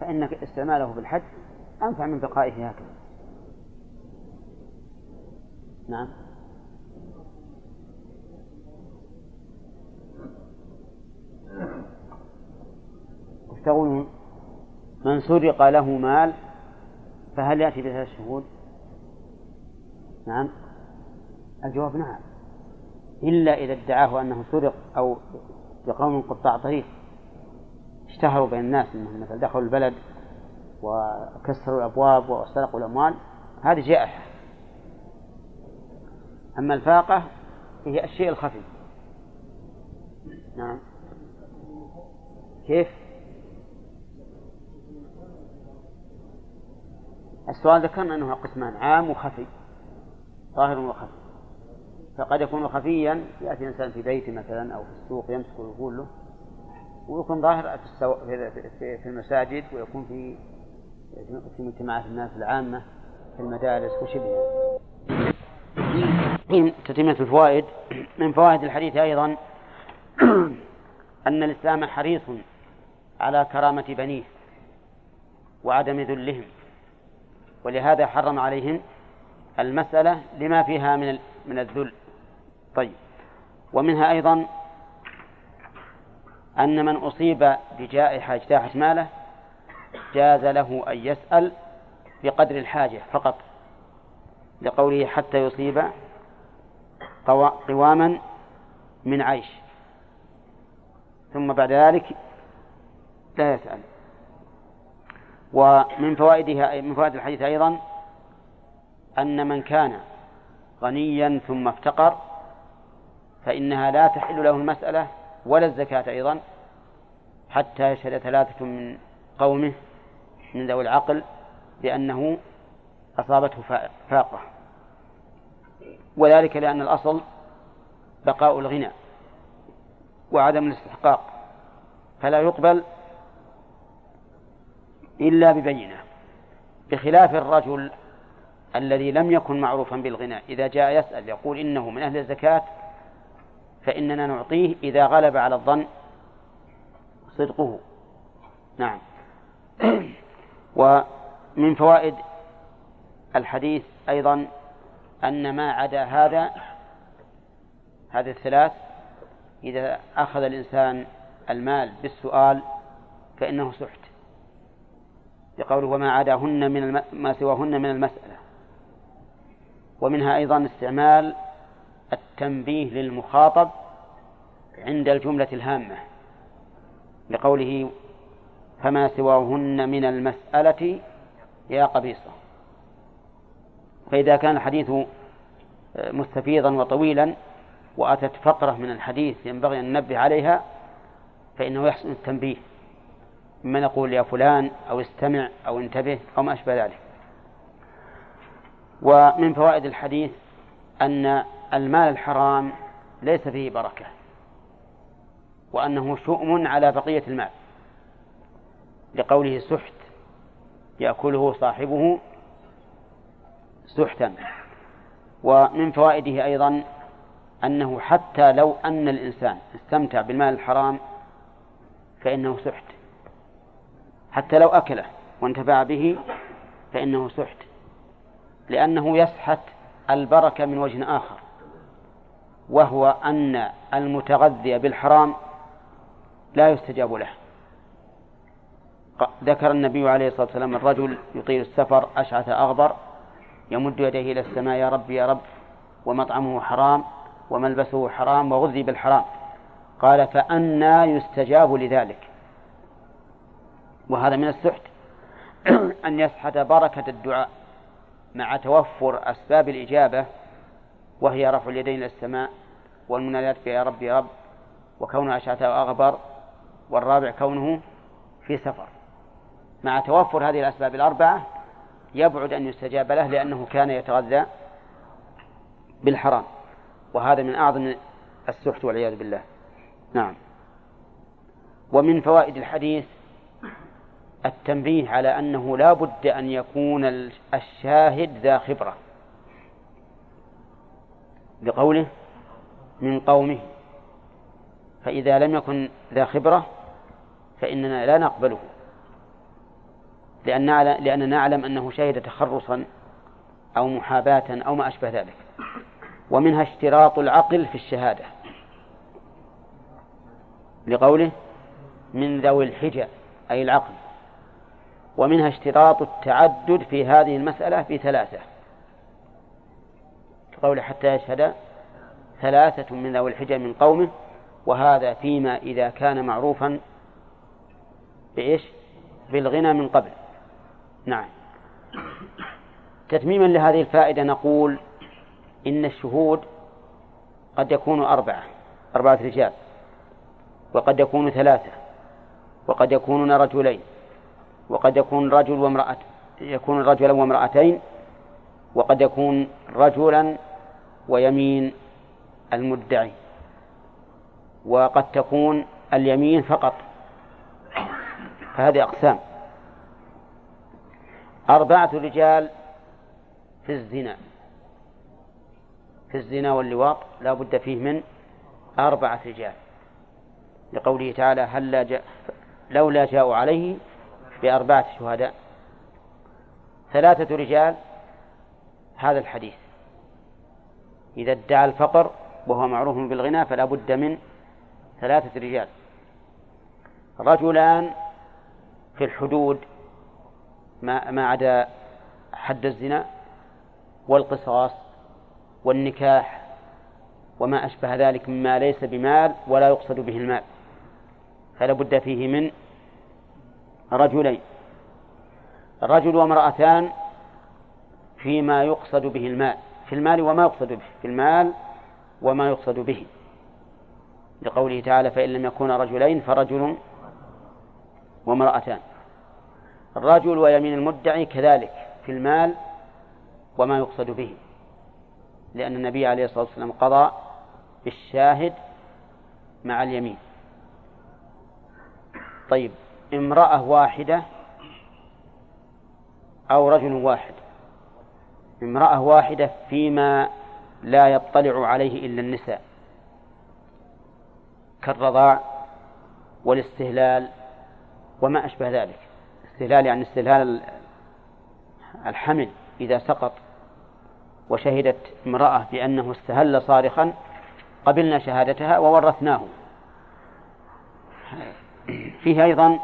فإن استعماله في الحج أنفع من بقائه هكذا. نعم. وش تقولون؟ من سرق له مال فهل يأتي بثلاث شهود نعم. الجواب نعم. إلا إذا ادعاه أنه سرق أو بقوم قطاع طريق اشتهروا بين الناس أنهم مثلا دخلوا البلد وكسروا الأبواب وسرقوا الأموال. هذه جائحة. أما الفاقة هي الشيء الخفي. نعم. كيف؟ السؤال ذكرنا أنه قسمان عام وخفي. ظاهر وخفي. فقد يكون خفيا يأتي الإنسان في بيته مثلا أو في السوق يمسك ويقول له ويكون ظاهر في, السو... في, في المساجد ويكون في في مجتمعات الناس العامة في المدارس وشبهها تتمة الفوائد من فوائد الحديث أيضا أن الإسلام حريص على كرامة بنيه وعدم ذلهم ولهذا حرم عليهم المسألة لما فيها من من الذل. طيب. ومنها أيضا أن من أصيب بجائحة اجتاحت ماله جاز له أن يسأل بقدر الحاجة فقط لقوله حتى يصيب قواما من عيش. ثم بعد ذلك لا يسأل. ومن فوائدها من فوائد الحديث أيضا أن من كان غنيا ثم افتقر فإنها لا تحل له المسألة ولا الزكاة أيضا حتى يشهد ثلاثة من قومه من ذوي العقل بأنه أصابته فاقة. وذلك لأن الأصل بقاء الغنى وعدم الاستحقاق فلا يقبل إلا ببينة بخلاف الرجل الذي لم يكن معروفا بالغنى إذا جاء يسأل يقول إنه من أهل الزكاة فإننا نعطيه إذا غلب على الظن صدقه. نعم. ومن فوائد الحديث أيضا أن ما عدا هذا هذه الثلاث إذا أخذ الإنسان المال بالسؤال فإنه سحت. لقوله وما عداهن من الم... ما سواهن من المسألة. ومنها أيضا استعمال التنبيه للمخاطب عند الجملة الهامة لقوله فما سواهن من المسألة يا قبيصة. فإذا كان الحديث مستفيضا وطويلا وأتت فقرة من الحديث ينبغي أن ننبه عليها فإنه يحسن التنبيه. مما نقول يا فلان أو استمع أو انتبه أو ما أشبه ذلك. ومن فوائد الحديث أن المال الحرام ليس فيه بركة وأنه شؤم على بقية المال. لقوله سحت يأكله صاحبه سحتا. ومن فوائده أيضا أنه حتى لو أن الإنسان استمتع بالمال الحرام فإنه سحت. حتى لو أكله وانتفع به فإنه سحت لأنه يسحت البركة من وجه آخر. وهو أن المتغذي بالحرام لا يستجاب له. ذكر النبي عليه الصلاة والسلام الرجل يطيل السفر أشعث أغبر يمد يديه إلى السماء يا رب يا رب ومطعمه حرام وملبسه حرام وغذي بالحرام. قال فأنا يستجاب لذلك. وهذا من السحت أن يسحت بركة الدعاء مع توفر أسباب الإجابة وهي رفع اليدين إلى السماء والمنادات يا رب يا رب وكونه أشعث وأغبر والرابع كونه في سفر. مع توفر هذه الأسباب الأربعة يبعد أن يستجاب له لأنه كان يتغذى بالحرام. وهذا من أعظم السحت والعياذ بالله. نعم. ومن فوائد الحديث التنبيه على أنه لا بد أن يكون الشاهد ذا خبرة. بقوله من قومه. فإذا لم يكن ذا خبرة فإننا لا نقبله. لأن لأننا نعلم أنه شهد تخرصا أو محاباة أو ما أشبه ذلك. ومنها اشتراط العقل في الشهادة. لقوله من ذوي الحجة أي العقل. ومنها اشتراط التعدد في هذه المسألة بثلاثة. قول حتى يشهد ثلاثة من ذوي الحجة من قومه وهذا فيما إذا كان معروفا بإيش؟ بالغنى من قبل. نعم. تتميما لهذه الفائدة نقول إن الشهود قد يكون أربعة أربعة رجال وقد يكون ثلاثة وقد يكونون رجلين وقد يكون رجل وامرأة يكون رجلا وامرأتين وقد يكون رجلا ويمين المدعي وقد تكون اليمين فقط. فهذه أقسام. أربعة رجال في الزنا. في الزنا واللواط لا بد فيه من أربعة رجال. لقوله تعالى هل جاء لولا جاءوا عليه بأربعة شهداء. ثلاثة رجال هذا الحديث. إذا ادعى الفقر وهو معروف بالغنى فلا بد من ثلاثة رجال. رجلان في الحدود ما ما عدا حد الزنا والقصاص والنكاح وما أشبه ذلك مما ليس بمال ولا يقصد به المال. فلا بد فيه من رجلين. رجل وامرأتان فيما يقصد به المال. في المال وما يقصد به في المال وما يقصد به. لقوله تعالى فإن لم يكون رجلين فرجل وامرأتان. الرجل ويمين المدعي كذلك في المال وما يقصد به. لأن النبي عليه الصلاة والسلام قضى بالشاهد مع اليمين. طيب امرأة واحدة أو رجل واحد؟ امرأة واحدة فيما لا يطلع عليه إلا النساء كالرضاع والاستهلال وما أشبه ذلك. استهلال يعني استهلال الحمل إذا سقط وشهدت امرأة بأنه استهل صارخا قبلنا شهادتها وورثناه. فيه أيضا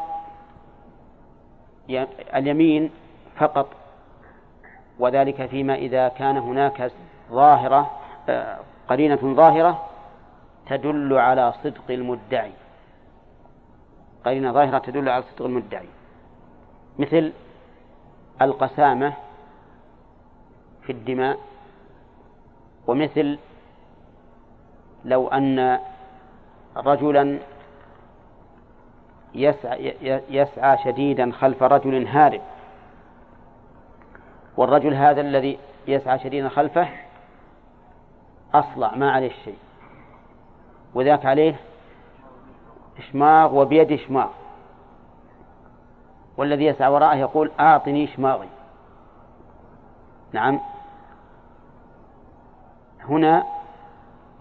اليمين فقط وذلك فيما إذا كان هناك ظاهرة آه، قرينة ظاهرة تدل على صدق المدعي. قرينة ظاهرة تدل على صدق المدعي. مثل القسامة في الدماء ومثل لو أن رجلا يسعى, يسعى شديدا خلف رجل هارب. والرجل هذا الذي يسعى شديدا خلفه أصلع ما عليه شيء. وذاك عليه إشماغ وبيد إشماغ. والذي يسعى وراءه يقول أعطني إشماغي. نعم. هنا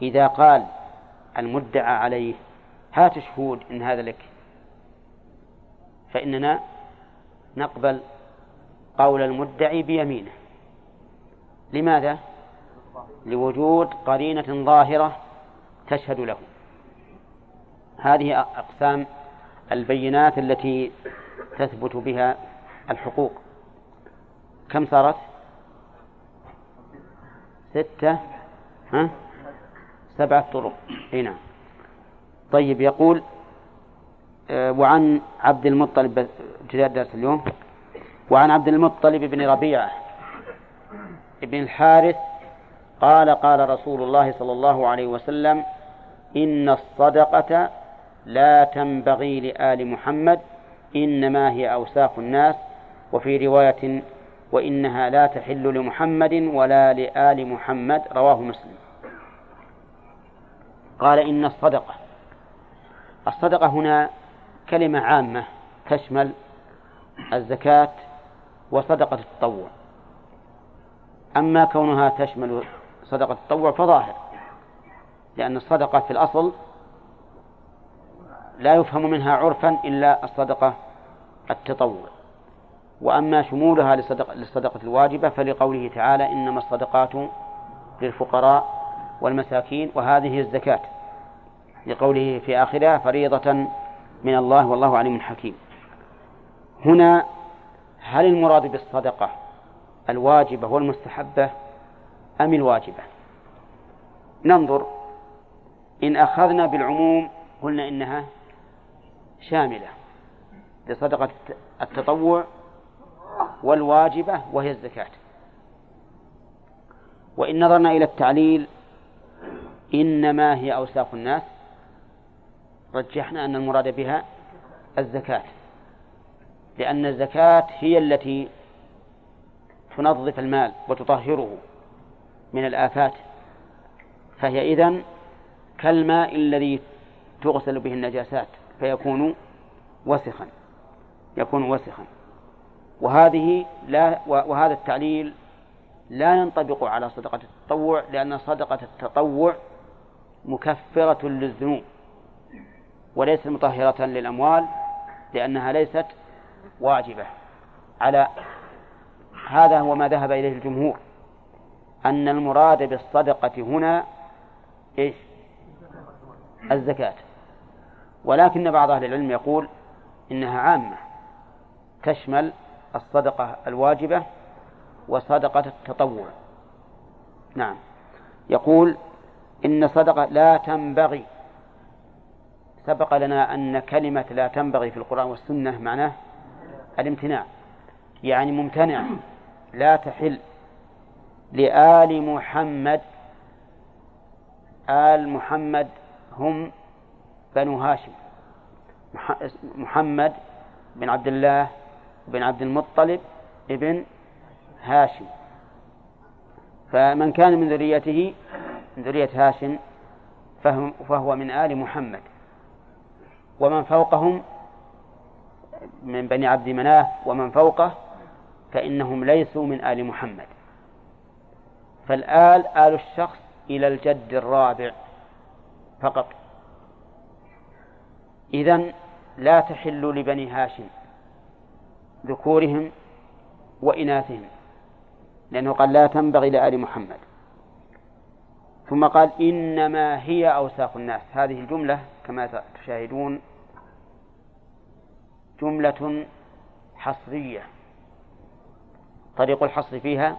إذا قال المدعى عليه هات شهود إن هذا لك. فإننا نقبل قول المدعي بيمينه لماذا؟ لوجود قرينة ظاهرة تشهد له هذه أقسام البينات التي تثبت بها الحقوق كم صارت؟ ستة ها؟ سبعة طرق هنا طيب يقول آه، وعن عبد المطلب ابتداء درس اليوم وعن عبد المطلب بن ربيعة بن الحارث قال قال رسول الله صلى الله عليه وسلم إن الصدقة لا تنبغي لآل محمد إنما هي أوساخ الناس وفي رواية وإنها لا تحل لمحمد ولا لآل محمد رواه مسلم. قال إن الصدقة الصدقة هنا كلمة عامة تشمل الزكاة وصدقة التطوع. أما كونها تشمل صدقة التطوع فظاهر لأن الصدقة في الأصل لا يفهم منها عرفا إلا الصدقة التطوع. وأما شمولها للصدقة, للصدقة الواجبة فلقوله تعالى إنما الصدقات للفقراء والمساكين وهذه الزكاة. لقوله في آخرها فريضة من الله والله عليم حكيم. هنا هل المراد بالصدقة الواجبة والمستحبة أم الواجبة؟ ننظر. إن أخذنا بالعموم قلنا إنها شاملة لصدقة التطوع والواجبة وهي الزكاة. وإن نظرنا إلى التعليل إنما هي أوساخ الناس رجحنا أن المراد بها الزكاة. لأن الزكاة هي التي تنظف المال وتطهره من الآفات. فهي إذن كالماء الذي تغسل به النجاسات فيكون وسخا يكون وسخا. وهذه لا وهذا التعليل لا ينطبق على صدقة التطوع لأن صدقة التطوع مكفرة للذنوب وليست مطهرة للأموال لأنها ليست واجبة. على هذا هو ما ذهب إليه الجمهور. أن المراد بالصدقة هنا إيش؟ الزكاة. ولكن بعض أهل العلم يقول إنها عامة. تشمل الصدقة الواجبة وصدقة التطوع. نعم. يقول إن صدقة لا تنبغي. سبق لنا أن كلمة لا تنبغي في القرآن والسنة معناه الامتناع. يعني ممتنع. لا تحل. لآل محمد آل محمد هم بنو هاشم. محمد بن عبد الله بن عبد المطلب ابن هاشم. فمن كان من ذريته من ذرية هاشم فهو من آل محمد. ومن فوقهم من بني عبد مناف ومن فوقه فإنهم ليسوا من آل محمد. فالآل آل الشخص إلى الجد الرابع فقط. إذن لا تحل لبني هاشم ذكورهم وإناثهم لأنه قال لا تنبغي لآل محمد. ثم قال إنما هي أوساخ الناس. هذه الجملة كما تشاهدون جملة حصرية. طريق الحصر فيها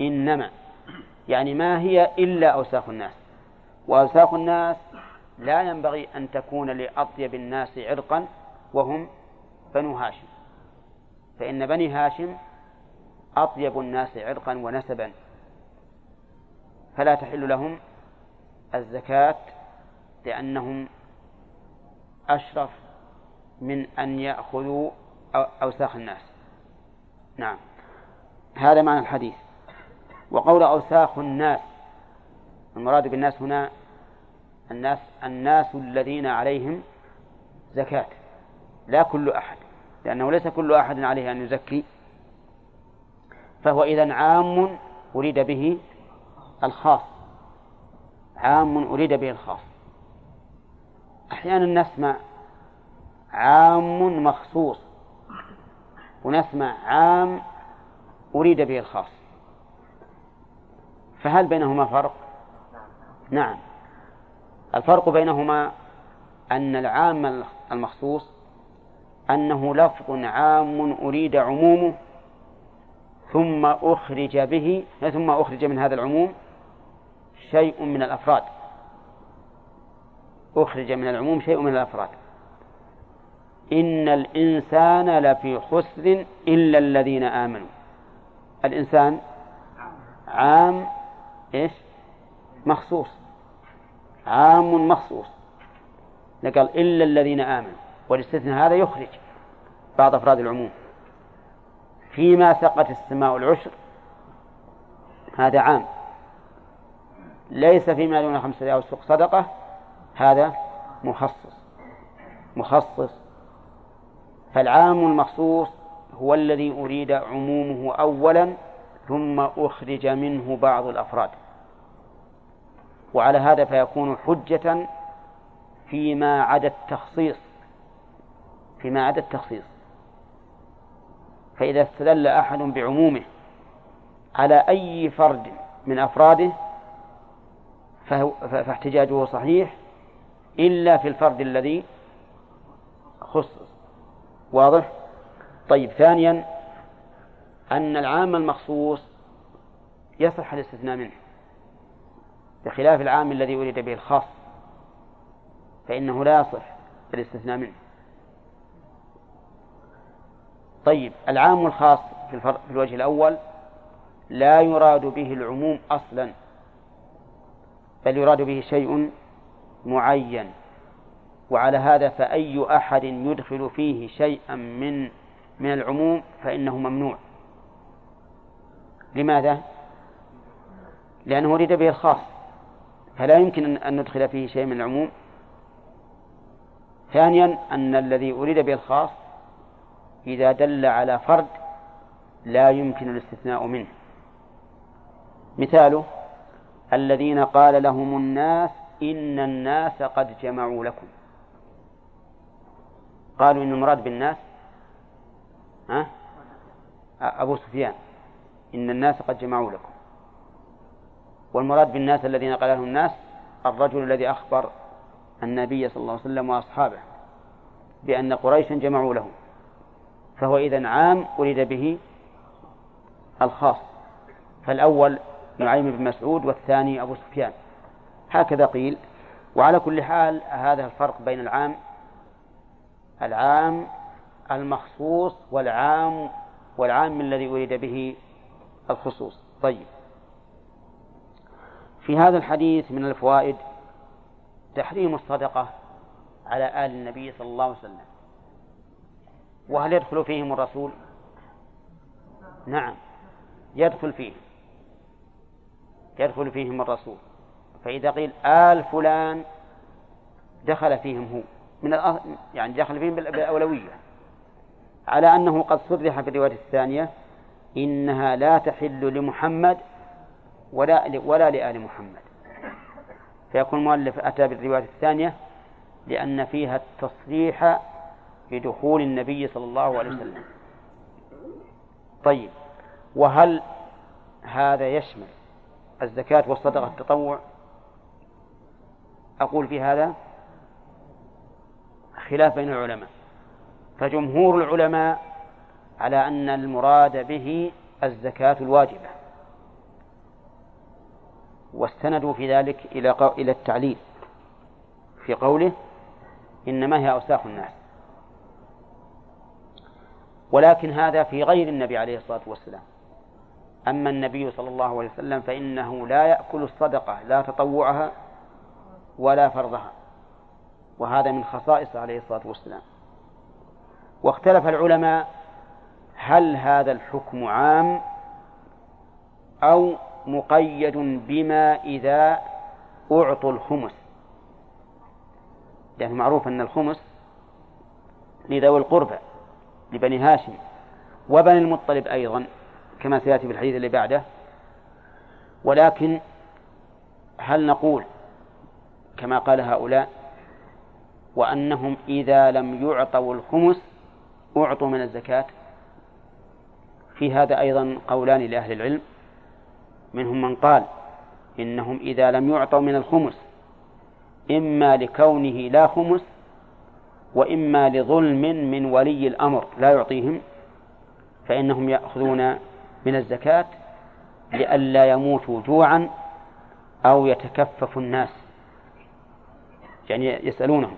إنما يعني ما هي إلا أوساخ الناس. وأوساخ الناس لا ينبغي أن تكون لأطيب الناس عرقا وهم بنو هاشم. فإن بني هاشم أطيب الناس عرقا ونسبا. فلا تحل لهم الزكاة لأنهم أشرف من أن يأخذوا أوساخ الناس. نعم. هذا معنى الحديث. وقول أوساخ الناس المراد بالناس هنا الناس الناس الذين عليهم زكاة. لا كل أحد. لأنه ليس كل أحد عليه أن يزكي. فهو إذا عام أريد به الخاص. عام أريد به الخاص. أحيانا نسمع عام مخصوص. ونسمع عام أريد به الخاص. فهل بينهما فرق؟ نعم. الفرق بينهما أن العام المخصوص أنه لفظ عام أريد عمومه ثم أخرج به ثم أخرج من هذا العموم شيء من الأفراد. أخرج من العموم شيء من الأفراد. إن الإنسان لفي خسر إلا الذين آمنوا. الإنسان عام إيش؟ مخصوص. عام مخصوص. قال إلا الذين آمنوا والاستثناء هذا يخرج بعض أفراد العموم. فيما سقت السماء العشر هذا عام. ليس فيما دون خمسة أوسق صدقة هذا مخصص. مخصص. فالعام المخصوص هو الذي أريد عمومه أولا ثم أخرج منه بعض الأفراد. وعلى هذا فيكون حجة فيما عدا التخصيص فيما عدا التخصيص. فإذا استدل أحد بعمومه على أي فرد من أفراده فاحتجاجه صحيح إلا في الفرد الذي خصص واضح؟ طيب ثانيا أن العام المخصوص يصح الاستثناء منه. بخلاف العام الذي ولد به الخاص فإنه لا يصح الاستثناء منه. طيب العام الخاص في, في الوجه الأول لا يراد به العموم أصلا بل يراد به شيء معين. وعلى هذا فأي أحد يدخل فيه شيئا من من العموم فإنه ممنوع. لماذا؟ لأنه أريد به الخاص. فلا يمكن أن ندخل فيه شيء من العموم. ثانيا أن الذي أريد به الخاص إذا دل على فرد لا يمكن الاستثناء منه. مثاله الذين قال لهم الناس إن الناس قد جمعوا لكم. قالوا إن المراد بالناس ها؟ أبو سفيان إن الناس قد جمعوا لكم. والمراد بالناس الذين قال لهم الناس الرجل الذي أخبر النبي صلى الله عليه وسلم وأصحابه بأن قريشا جمعوا له. فهو إذا عام أريد به الخاص. فالأول نعيم بن مسعود والثاني أبو سفيان. هكذا قيل. وعلى كل حال هذا الفرق بين العام العام المخصوص والعام والعام الذي أريد به الخصوص. طيب. في هذا الحديث من الفوائد تحريم الصدقة على آل النبي صلى الله عليه وسلم. وهل يدخل فيهم الرسول؟ نعم. يدخل فيه. يدخل فيهم الرسول. فإذا قيل آل فلان دخل فيهم هو. من يعني دخل فيهم بالأولوية. على أنه قد صرح في الرواية الثانية إنها لا تحل لمحمد ولا ولا لآل محمد. فيكون المؤلف أتى بالرواية الثانية لأن فيها التصريح بدخول النبي صلى الله عليه وسلم. طيب وهل هذا يشمل الزكاة والصدقة التطوع؟ أقول في هذا خلاف بين العلماء. فجمهور العلماء على أن المراد به الزكاة الواجبة. واستندوا في ذلك إلى إلى التعليل. في قوله إنما هي أوساخ الناس. ولكن هذا في غير النبي عليه الصلاة والسلام. أما النبي صلى الله عليه وسلم فإنه لا يأكل الصدقة لا تطوعها ولا فرضها. وهذا من خصائصه عليه الصلاة والسلام. واختلف العلماء هل هذا الحكم عام أو مقيد بما إذا أعطوا الخمس. يعني معروف أن الخمس لذوي القربى لبني هاشم وبني المطلب أيضا كما سيأتي في الحديث اللي بعده. ولكن هل نقول كما قال هؤلاء وأنهم إذا لم يعطوا الخمس أعطوا من الزكاة. في هذا أيضا قولان لأهل العلم. منهم من قال إنهم إذا لم يعطوا من الخمس إما لكونه لا خمس وإما لظلم من ولي الأمر لا يعطيهم فإنهم يأخذون من الزكاة لئلا يموتوا جوعا أو يتكفف الناس يعني يسألونهم.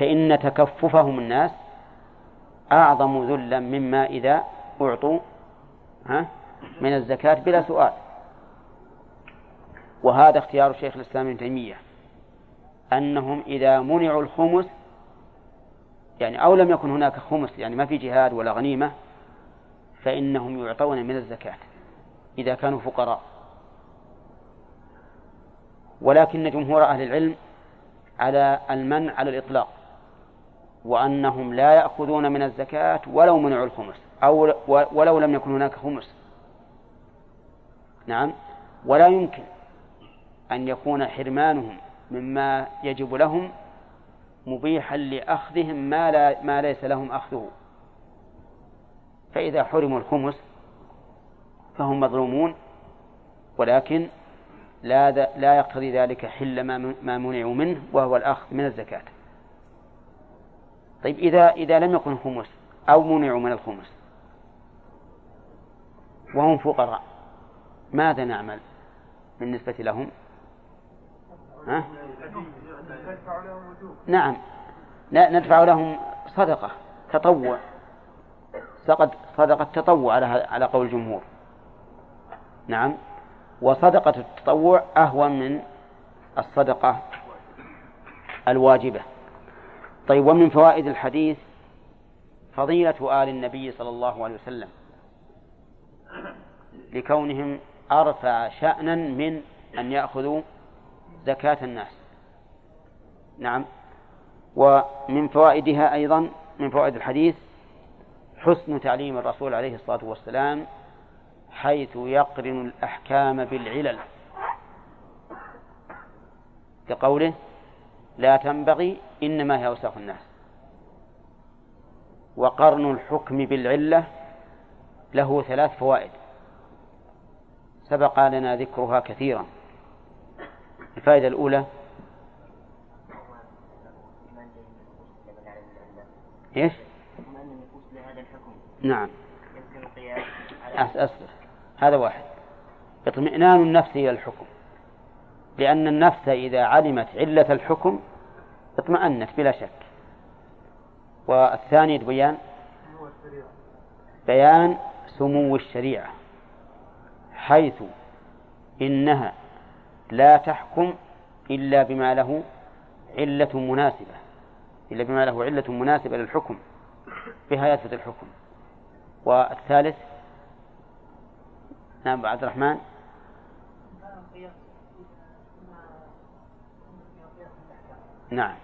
فإن تكففهم الناس أعظم ذلا مما إذا أعطوا ها من الزكاة بلا سؤال. وهذا اختيار شيخ الإسلام ابن تيمية أنهم إذا منعوا الخمس يعني أو لم يكن هناك خمس يعني ما في جهاد ولا غنيمة فإنهم يعطون من الزكاة إذا كانوا فقراء. ولكن جمهور أهل العلم على المنع على الإطلاق. وأنهم لا يأخذون من الزكاة ولو منعوا الخمس أو ولو لم يكن هناك خمس. نعم. ولا يمكن أن يكون حرمانهم مما يجب لهم مبيحا لأخذهم ما, لا ما ليس لهم أخذه. فإذا حرموا الخمس فهم مظلومون ولكن لا لا يقتضي ذلك حل ما منعوا منه وهو الأخذ من الزكاة. طيب إذا إذا لم يكن خمس أو منعوا من الخمس وهم فقراء ماذا نعمل بالنسبة لهم؟ ها؟ نعم ندفع لهم صدقة تطوع صدقة تطوع على على قول الجمهور نعم وصدقة التطوع أهون من الصدقة الواجبة طيب ومن فوائد الحديث فضيلة آل النبي صلى الله عليه وسلم لكونهم أرفع شأنا من أن يأخذوا زكاة الناس. نعم. ومن فوائدها أيضا من فوائد الحديث حسن تعليم الرسول عليه الصلاة والسلام حيث يقرن الأحكام بالعلل كقوله لا تنبغي إنما هي أوساخ الناس. وقرن الحكم بالعلة له ثلاث فوائد. سبق لنا ذكرها كثيرا. الفائدة الأولى إيش؟ نعم. أصبر هذا واحد. اطمئنان النفس إلى الحكم. لأن النفس إذا علمت علة الحكم اطمأنت بلا شك. والثاني بيان بيان سمو الشريعة حيث إنها لا تحكم إلا بما له علة مناسبة إلا بما له علة مناسبة للحكم بها يثبت الحكم. والثالث نعم عبد الرحمن. نعم.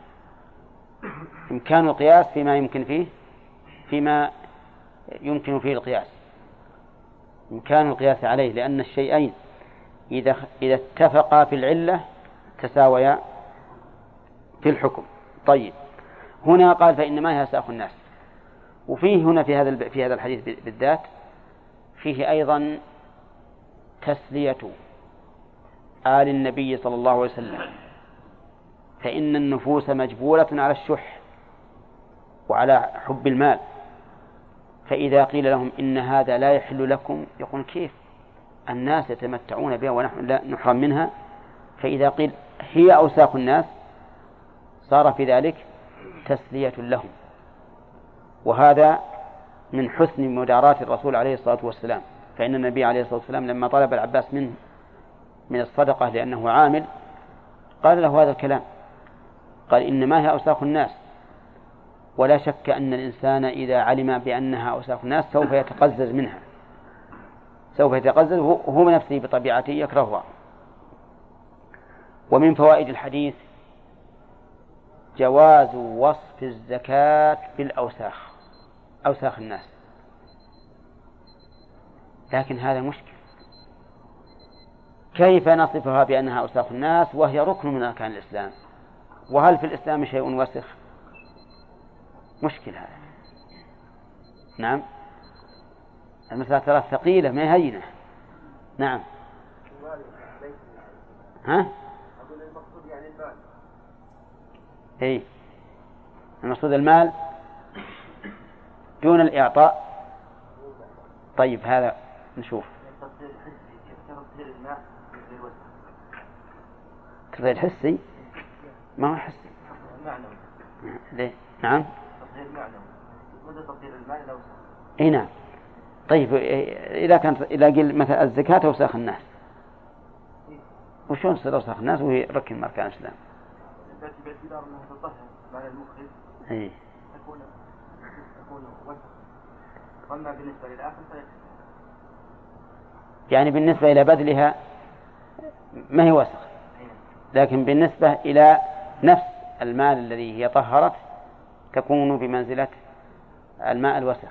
إمكان القياس فيما يمكن فيه فيما يمكن فيه القياس. إمكان القياس عليه لأن الشيئين إذا إذا اتفقا في العلة تساويا في الحكم. طيب. هنا قال فإنما يساق الناس. وفيه هنا في هذا في هذا الحديث بالذات فيه أيضا تسلية آل النبي صلى الله عليه وسلم. فإن النفوس مجبولة على الشح وعلى حب المال. فإذا قيل لهم إن هذا لا يحل لكم يقول كيف؟ الناس يتمتعون بها ونحن لا نحرم منها. فإذا قيل هي أوساخ الناس صار في ذلك تسلية لهم. وهذا من حسن مداراة الرسول عليه الصلاة والسلام. فإن النبي عليه الصلاة والسلام لما طلب العباس منه من الصدقة لأنه عامل قال له هذا الكلام. قال إنما هي أوساخ الناس. ولا شك أن الإنسان إذا علم بأنها أوساخ الناس سوف يتقزز منها. سوف يتقزز وهو نفسه بطبيعته يكرهها. ومن فوائد الحديث جواز وصف الزكاة بالأوساخ أوساخ الناس. لكن هذا مشكل. كيف نصفها بأنها أوساخ الناس؟ وهي ركن من أركان الإسلام. وهل في الإسلام شيء وسخ؟ مشكل هذا نعم. المسألة ترى ثقيلة ما هينة. نعم. ها؟ المقصود يعني المال اي المقصود المال دون الإعطاء. طيب هذا نشوف. تطهير حسي ما هو حسي ليه؟ نعم. تطهير معنوي مدى تطهير الماء لو إي نعم. طيب إذا كانت إذا قيل مثلا الزكاة أوساخ الناس. وشون تصير أوساخ الناس؟ وهي ركن اركان الاسلام؟ باعتبار إنها تطهر معنى المخرج إي. تكون تكون وسخ واما بالنسبة للآخر يعني بالنسبة إلى بذلها ما هي وسخ لكن بالنسبة إلى نفس المال الذي هي طهرت تكون بمنزلة الماء الوسخ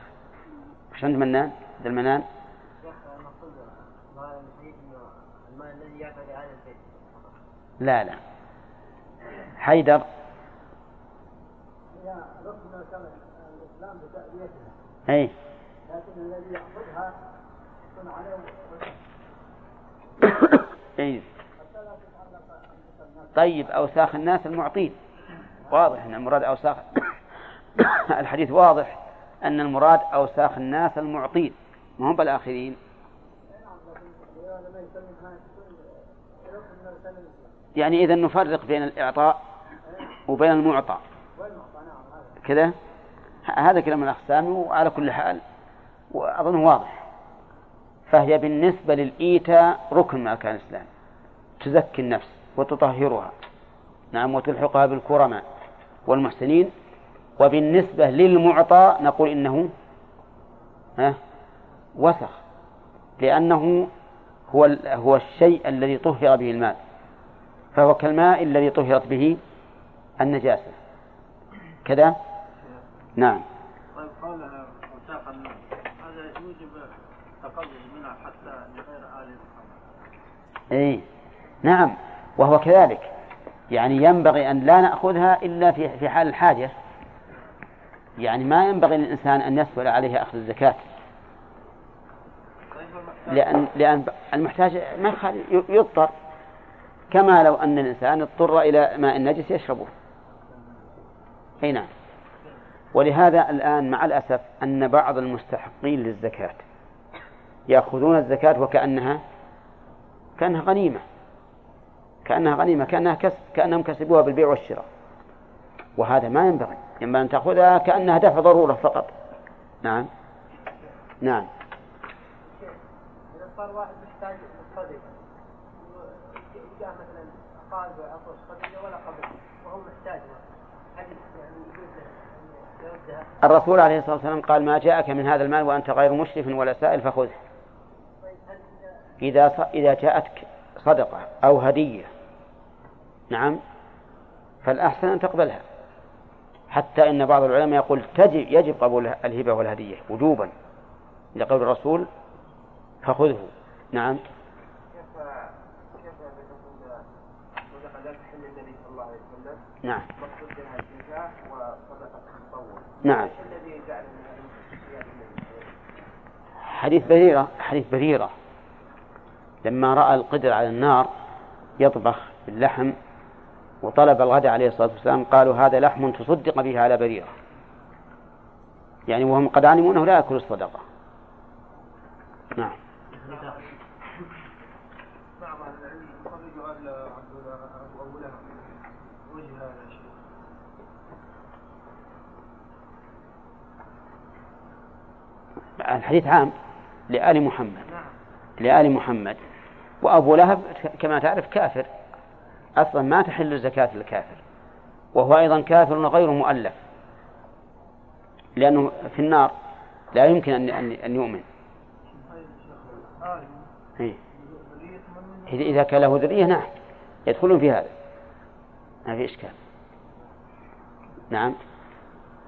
وش عند منان؟ عند المنان؟ لا لا حيدر اي لكن الذي يأخذها يكون عليه طيب أوساخ الناس المعطين. واضح أن المراد أوساخ الحديث واضح أن المراد أوساخ الناس المعطين. ما هم بالآخرين؟ يعني إذا نفرق بين الإعطاء وبين المعطى. كذا؟ هذا كلام الأقسام وعلى كل حال وأظنه واضح. فهي بالنسبة للإيتاء ركن من أركان الإسلام. تزكي النفس. وتطهرها. نعم وتلحقها بالكرماء والمحسنين. وبالنسبة للمعطى نقول إنه ها وسخ لأنه هو هو الشيء الذي طهر به المال فهو كالماء الذي طهرت به النجاسة. كذا؟ نعم. طيب قال هذا يوجب تقلل منها حتى لغير آل محمد. اي نعم. وهو كذلك. يعني ينبغي أن لا نأخذها إلا في في حال الحاجة. يعني ما ينبغي للإنسان أن يسهل عليه أخذ الزكاة. لأن لأن المحتاج ما يضطر. كما لو أن الإنسان اضطر إلى ماء النجس يشربه. أي نعم. ولهذا الآن مع الأسف أن بعض المستحقين للزكاة يأخذون الزكاة وكأنها كأنها غنيمة. كأنها غنيمة كأنها كسب كأنهم كسبوها بالبيع والشراء. وهذا ما ينبغي. ينبغي أن تأخذها كأنها دفع ضرورة فقط. نعم. نعم. إذا صار واحد محتاج جاء مثلا قال بعطوا الصدقة ولا قبل وهو محتاج يعني الرسول عليه الصلاة والسلام قال ما جاءك من هذا المال وأنت غير مشرف ولا سائل فخذه. إذا إذا جاءتك صدقة أو هدية نعم. فالأحسن أن تقبلها. حتى إن بعض العلماء يقول تجب يجب قبول الهبة والهدية وجوبا لقول الرسول فخذه. نعم. نعم. نعم. حديث بريرة حديث بريرة. لما رأى القدر على النار يطبخ باللحم وطلب الغداء عليه الصلاة والسلام قالوا هذا لحم تصدق به على بريرة. يعني وهم قد علموا أنه لا يأكل الصدقة. نعم. الحديث عام لآل محمد. لآل محمد. وأبو لهب كما تعرف كافر. أصلا ما تحل الزكاة للكافر وهو أيضا كافر غير مؤلف. لأنه في النار لا يمكن أن أن يؤمن. إيه. إذا كان له ذرية نعم. يدخلون في هذا. ما في إشكال. نعم.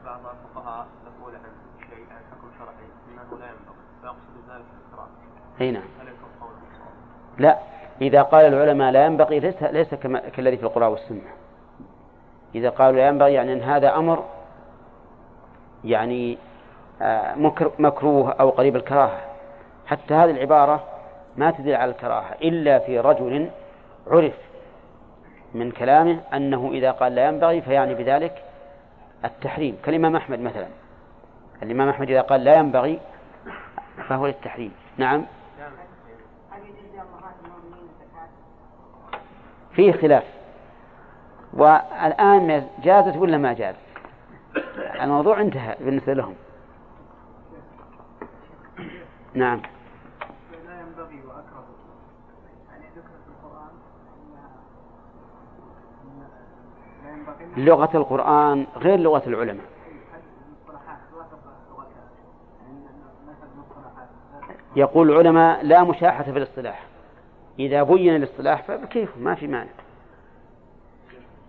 بعض الفقهاء يقول عن شيء عن حكم شرعي إنه لا ينبغي فيقصد ذلك الاحترام. اي نعم. لا. إذا قال العلماء لا ينبغي ليس ليس كالذي في القرآن والسنة. إذا قالوا لا ينبغي يعني أن هذا أمر يعني آه، مكروه أو قريب الكراهة. حتى هذه العبارة ما تدل على الكراهة إلا في رجل عرف من كلامه أنه إذا قال لا ينبغي فيعني بذلك التحريم. كالإمام أحمد مثلا. الإمام أحمد إذا قال لا ينبغي فهو للتحريم. نعم؟ فيه خلاف. والآن جازت ولا ما جازت الموضوع انتهى بالنسبة لهم. نعم. لغة القرآن غير لغة العلماء. يقول العلماء لا مشاحة في الاصطلاح. إذا بين الاصطلاح فكيف؟ ما في مانع.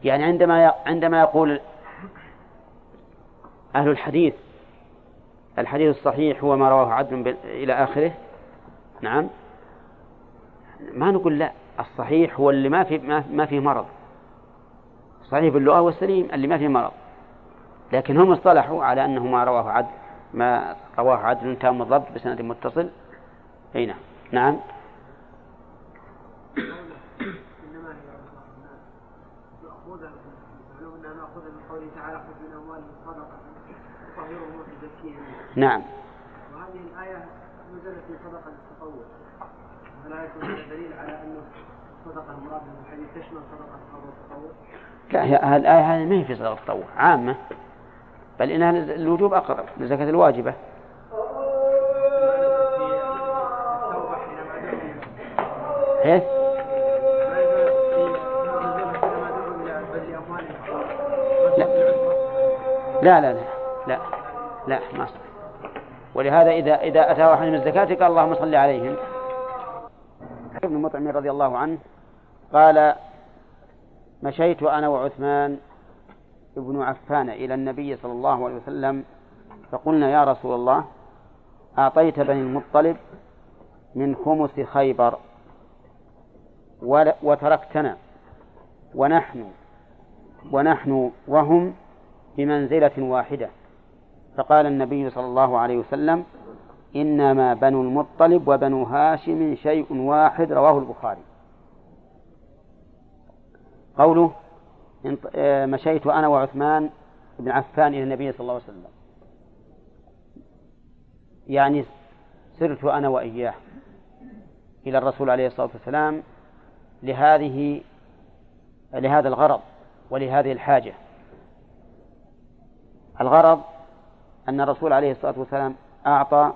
يعني عندما عندما يقول أهل الحديث الحديث الصحيح هو ما رواه عدل إلى آخره؟ نعم. ما نقول لا الصحيح هو اللي ما في ما فيه مرض. صحيح باللغة والسليم اللي ما فيه مرض. لكن هم اصطلحوا على أنه ما رواه عدل ما رواه عدل تام الضبط بسند متصل. أي نعم. نعم. نعم. وهذه الآية نزلت في صدقة التطوع. فلا يكون دليل على أنه صدقة المراد من الحديث تشمل صدقة التطوع لا الآية هذه ما هي في صدقة التطوع عامة. بل إنها الوجوب أقرب للزكاة الواجبة. إيش؟ لا لا لا لا لا ما صح. ولهذا إذا إذا أتى واحد من الزكاة قال اللهم صل عليهم. ابن مطعم رضي الله عنه قال مشيت أنا وعثمان ابن عفان إلى النبي صلى الله عليه وسلم فقلنا يا رسول الله أعطيت بني المطلب من خمس خيبر وتركتنا ونحن ونحن وهم بمنزلة واحدة. فقال النبي صلى الله عليه وسلم إنما بنو المطلب وبنو هاشم شيء واحد رواه البخاري. قوله آه، مشيت أنا وعثمان بن عفان إلى النبي صلى الله عليه وسلم. يعني سرت أنا وإياه إلى الرسول عليه الصلاة والسلام لهذه لهذا الغرض ولهذه الحاجة. الغرض أن الرسول عليه الصلاة والسلام أعطى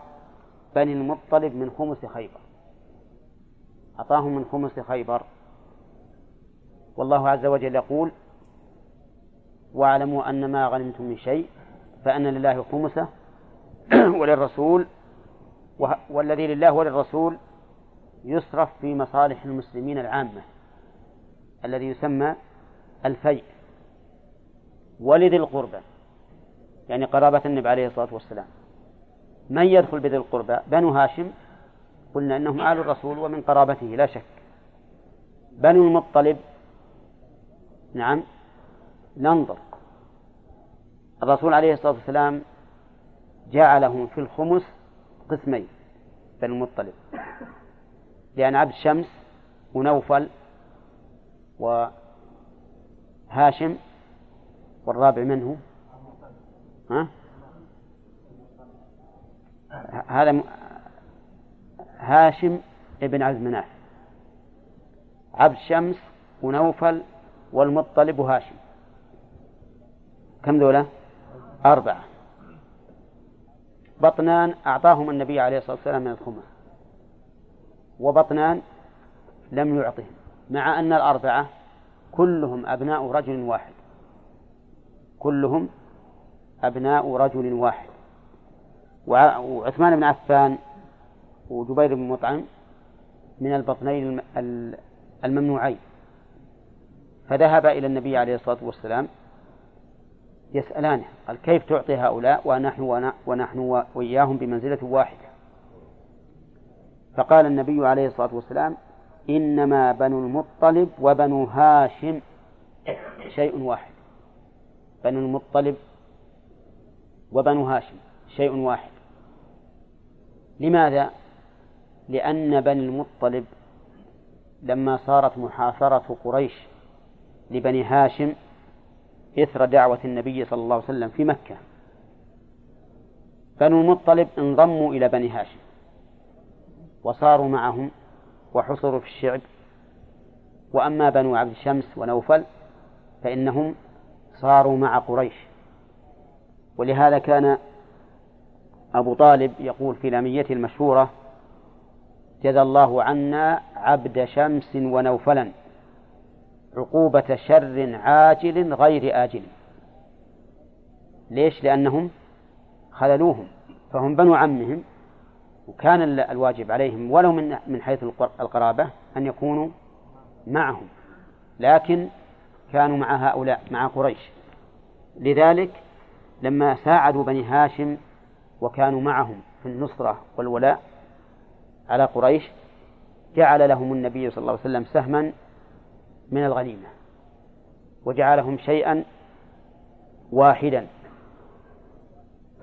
بني المطلب من خمس خيبر. أعطاهم من خمس خيبر. والله عز وجل يقول واعلموا أن ما غنمتم من شيء فأن لله خمسة وللرسول والذي لله وللرسول يصرف في مصالح المسلمين العامة الذي يسمى الفيء ولذي القربى. يعني قرابة النبي عليه الصلاة والسلام. من يدخل بذي القربى؟ بنو هاشم. قلنا إنهم آل الرسول ومن قرابته لا شك. بنو المطلب. نعم. ننظر. الرسول عليه الصلاة والسلام جعلهم في الخمس قسمين بنو المطلب. لأن عبد الشمس ونوفل وهاشم والرابع منه ها؟ هذا هاشم ابن عبد مناف عبد الشمس ونوفل والمطلب وهاشم كم ذولا؟ أربعة. بطنان أعطاهم النبي عليه الصلاة والسلام من الخمس وبطنان لم يعطهم مع أن الأربعة كلهم أبناء رجل واحد. كلهم أبناء رجل واحد. وعثمان بن عفان وجبير بن مطعم من البطنين الممنوعين. فذهب إلى النبي عليه الصلاة والسلام يسألانه قال كيف تعطي هؤلاء ونحن ونحن وإياهم بمنزلة واحدة؟ فقال النبي عليه الصلاة والسلام إنما بنو المطلب وبنو هاشم شيء واحد. بنو المطلب وبنو هاشم شيء واحد. لماذا؟ لأن بني المطلب لما صارت محاصرة قريش لبني هاشم إثر دعوة النبي صلى الله عليه وسلم في مكة. بنو المطلب انضموا إلى بني هاشم وصاروا معهم وحصروا في الشعب. وأما بنو عبد الشمس ونوفل فإنهم صاروا مع قريش. ولهذا كان أبو طالب يقول في لاميته المشهورة جزى الله عنا عبد شمس ونوفلا عقوبة شر عاجل غير آجل ليش؟ لأنهم خذلوهم فهم بنو عمهم وكان الواجب عليهم ولو من من حيث القرابة أن يكونوا معهم لكن كانوا مع هؤلاء مع قريش لذلك لما ساعدوا بني هاشم وكانوا معهم في النصرة والولاء على قريش جعل لهم النبي صلى الله عليه وسلم سهما من الغنيمة وجعلهم شيئا واحدا.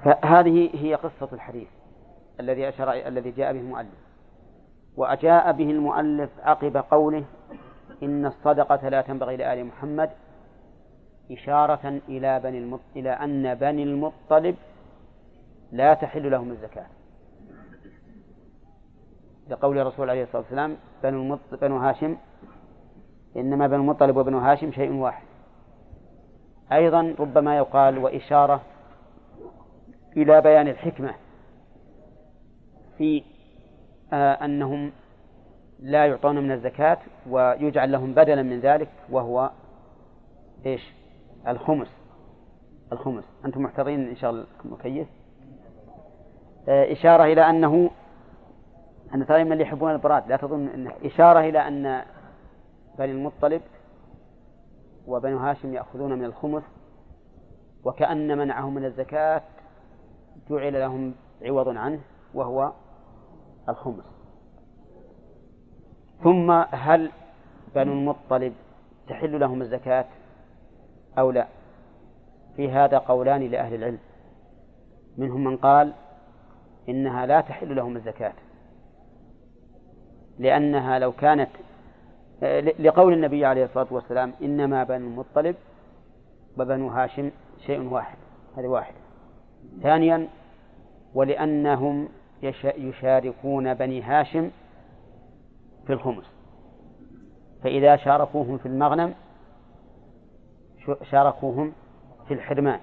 فهذه هي قصة الحديث الذي أشار الذي جاء به المؤلف. وأجاء به المؤلف عقب قوله إن الصدقة لا تنبغي لآل محمد إشارة إلى بني المط... إلى أن بني المطلب لا تحل لهم الزكاة. لقول الرسول عليه الصلاة والسلام بنو, المط... بنو هاشم إنما بنو المطلب وبنو هاشم شيء واحد. أيضا ربما يقال وإشارة إلى بيان الحكمة في آه أنهم لا يعطون من الزكاة ويجعل لهم بدلا من ذلك وهو إيش؟ الخمس. الخمس. أنتم محتضرين إن شاء الله المكيف آه إشارة إلى أنه أن ترى من يحبون البراد لا تظن أنه إشارة إلى أن بني المطلب وبنو هاشم يأخذون من الخمس وكأن منعهم من الزكاة جعل لهم عوض عنه وهو الخمس. ثم هل بنو المطلب تحل لهم الزكاة؟ أو لا؟ في هذا قولان لأهل العلم. منهم من قال إنها لا تحل لهم الزكاة. لأنها لو كانت لقول النبي عليه الصلاة والسلام إنما بنو المطلب وبنو هاشم شيء واحد هذا واحد. ثانيا ولأنهم يشاركون بني هاشم في الخمس. فإذا شاركوهم في المغنم شاركوهم في الحرمان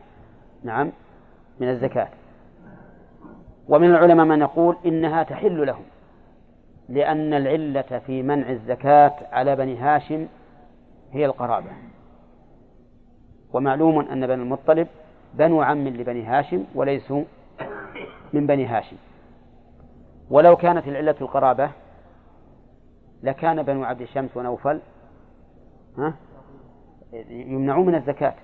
نعم. من الزكاة. ومن العلماء من يقول إنها تحل لهم. لأن العلة في منع الزكاة على بني هاشم هي القرابة. ومعلوم أن بني المطلب بنو عم لبني هاشم وليسوا من بني هاشم. ولو كانت العلة القرابة لكان بنو عبد الشمس ونوفل ها يمنعون من الزكاة.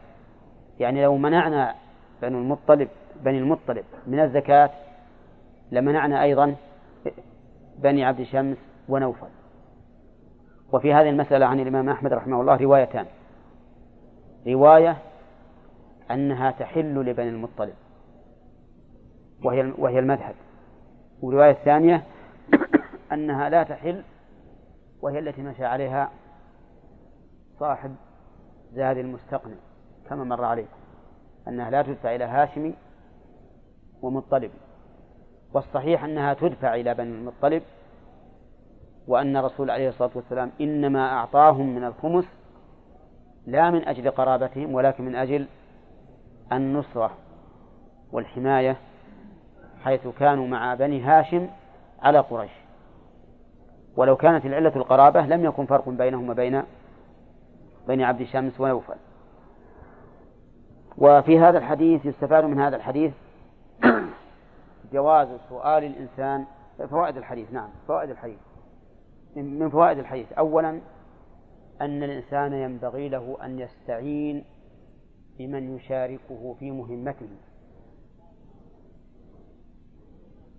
يعني لو منعنا بنو المطلب بني المطلب من الزكاة لمنعنا أيضا بني عبد شمس ونوفل. وفي هذه المسألة عن الإمام أحمد رحمه الله روايتان. رواية أنها تحل لبني المطلب. وهي وهي المذهب. والرواية الثانية أنها لا تحل وهي التي مشى عليها صاحب زاد المستقنع كما مر عليكم أنها لا تدفع إلى هاشمي ومطلبي والصحيح أنها تدفع إلى بني المطلب وأن الرسول عليه الصلاة والسلام إنما أعطاهم من الخمس لا من أجل قرابتهم ولكن من أجل النصرة والحماية حيث كانوا مع بني هاشم على قريش. ولو كانت العلة القرابة لم يكن فرق بينهم وبين بني عبد شمس ونوفل وفي هذا الحديث يستفاد من هذا الحديث جواز سؤال الإنسان فوائد الحديث نعم فوائد الحديث. من فوائد الحديث. أولا أن الإنسان ينبغي له أن يستعين بمن يشاركه في مهمته.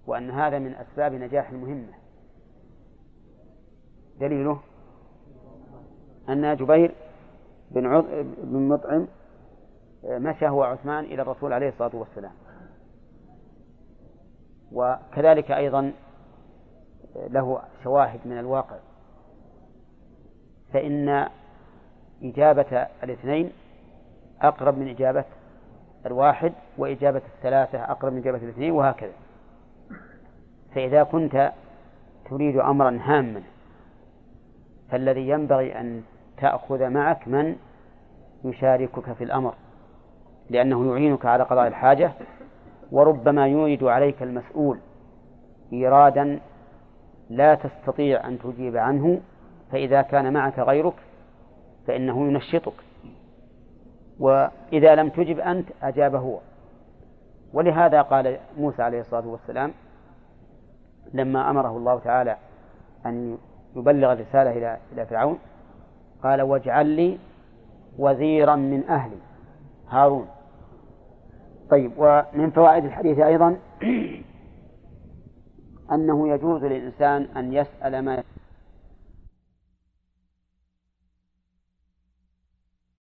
وأن هذا من أسباب نجاح المهمة. دليله أن جبير بن. بن مطعم مشى هو عثمان إلى الرسول عليه الصلاة والسلام وكذلك أيضا له شواهد من الواقع فإن إجابة الاثنين أقرب من إجابة الواحد وإجابة الثلاثة أقرب من إجابة الاثنين وهكذا فإذا كنت تريد أمرا هاما فالذي ينبغي أن تأخذ معك من يشاركك في الأمر لأنه يعينك على قضاء الحاجة وربما يورد عليك المسؤول إيرادا لا تستطيع أن تجيب عنه فإذا كان معك غيرك فإنه ينشطك وإذا لم تجب أنت أجاب هو. ولهذا قال موسى عليه الصلاة والسلام لما أمره الله تعالى أن يبلغ الرسالة إلى إلى فرعون قال واجعل لي وزيرا من أهلي. هارون. طيب ومن فوائد الحديث أيضا أنه يجوز للإنسان أن يسأل ما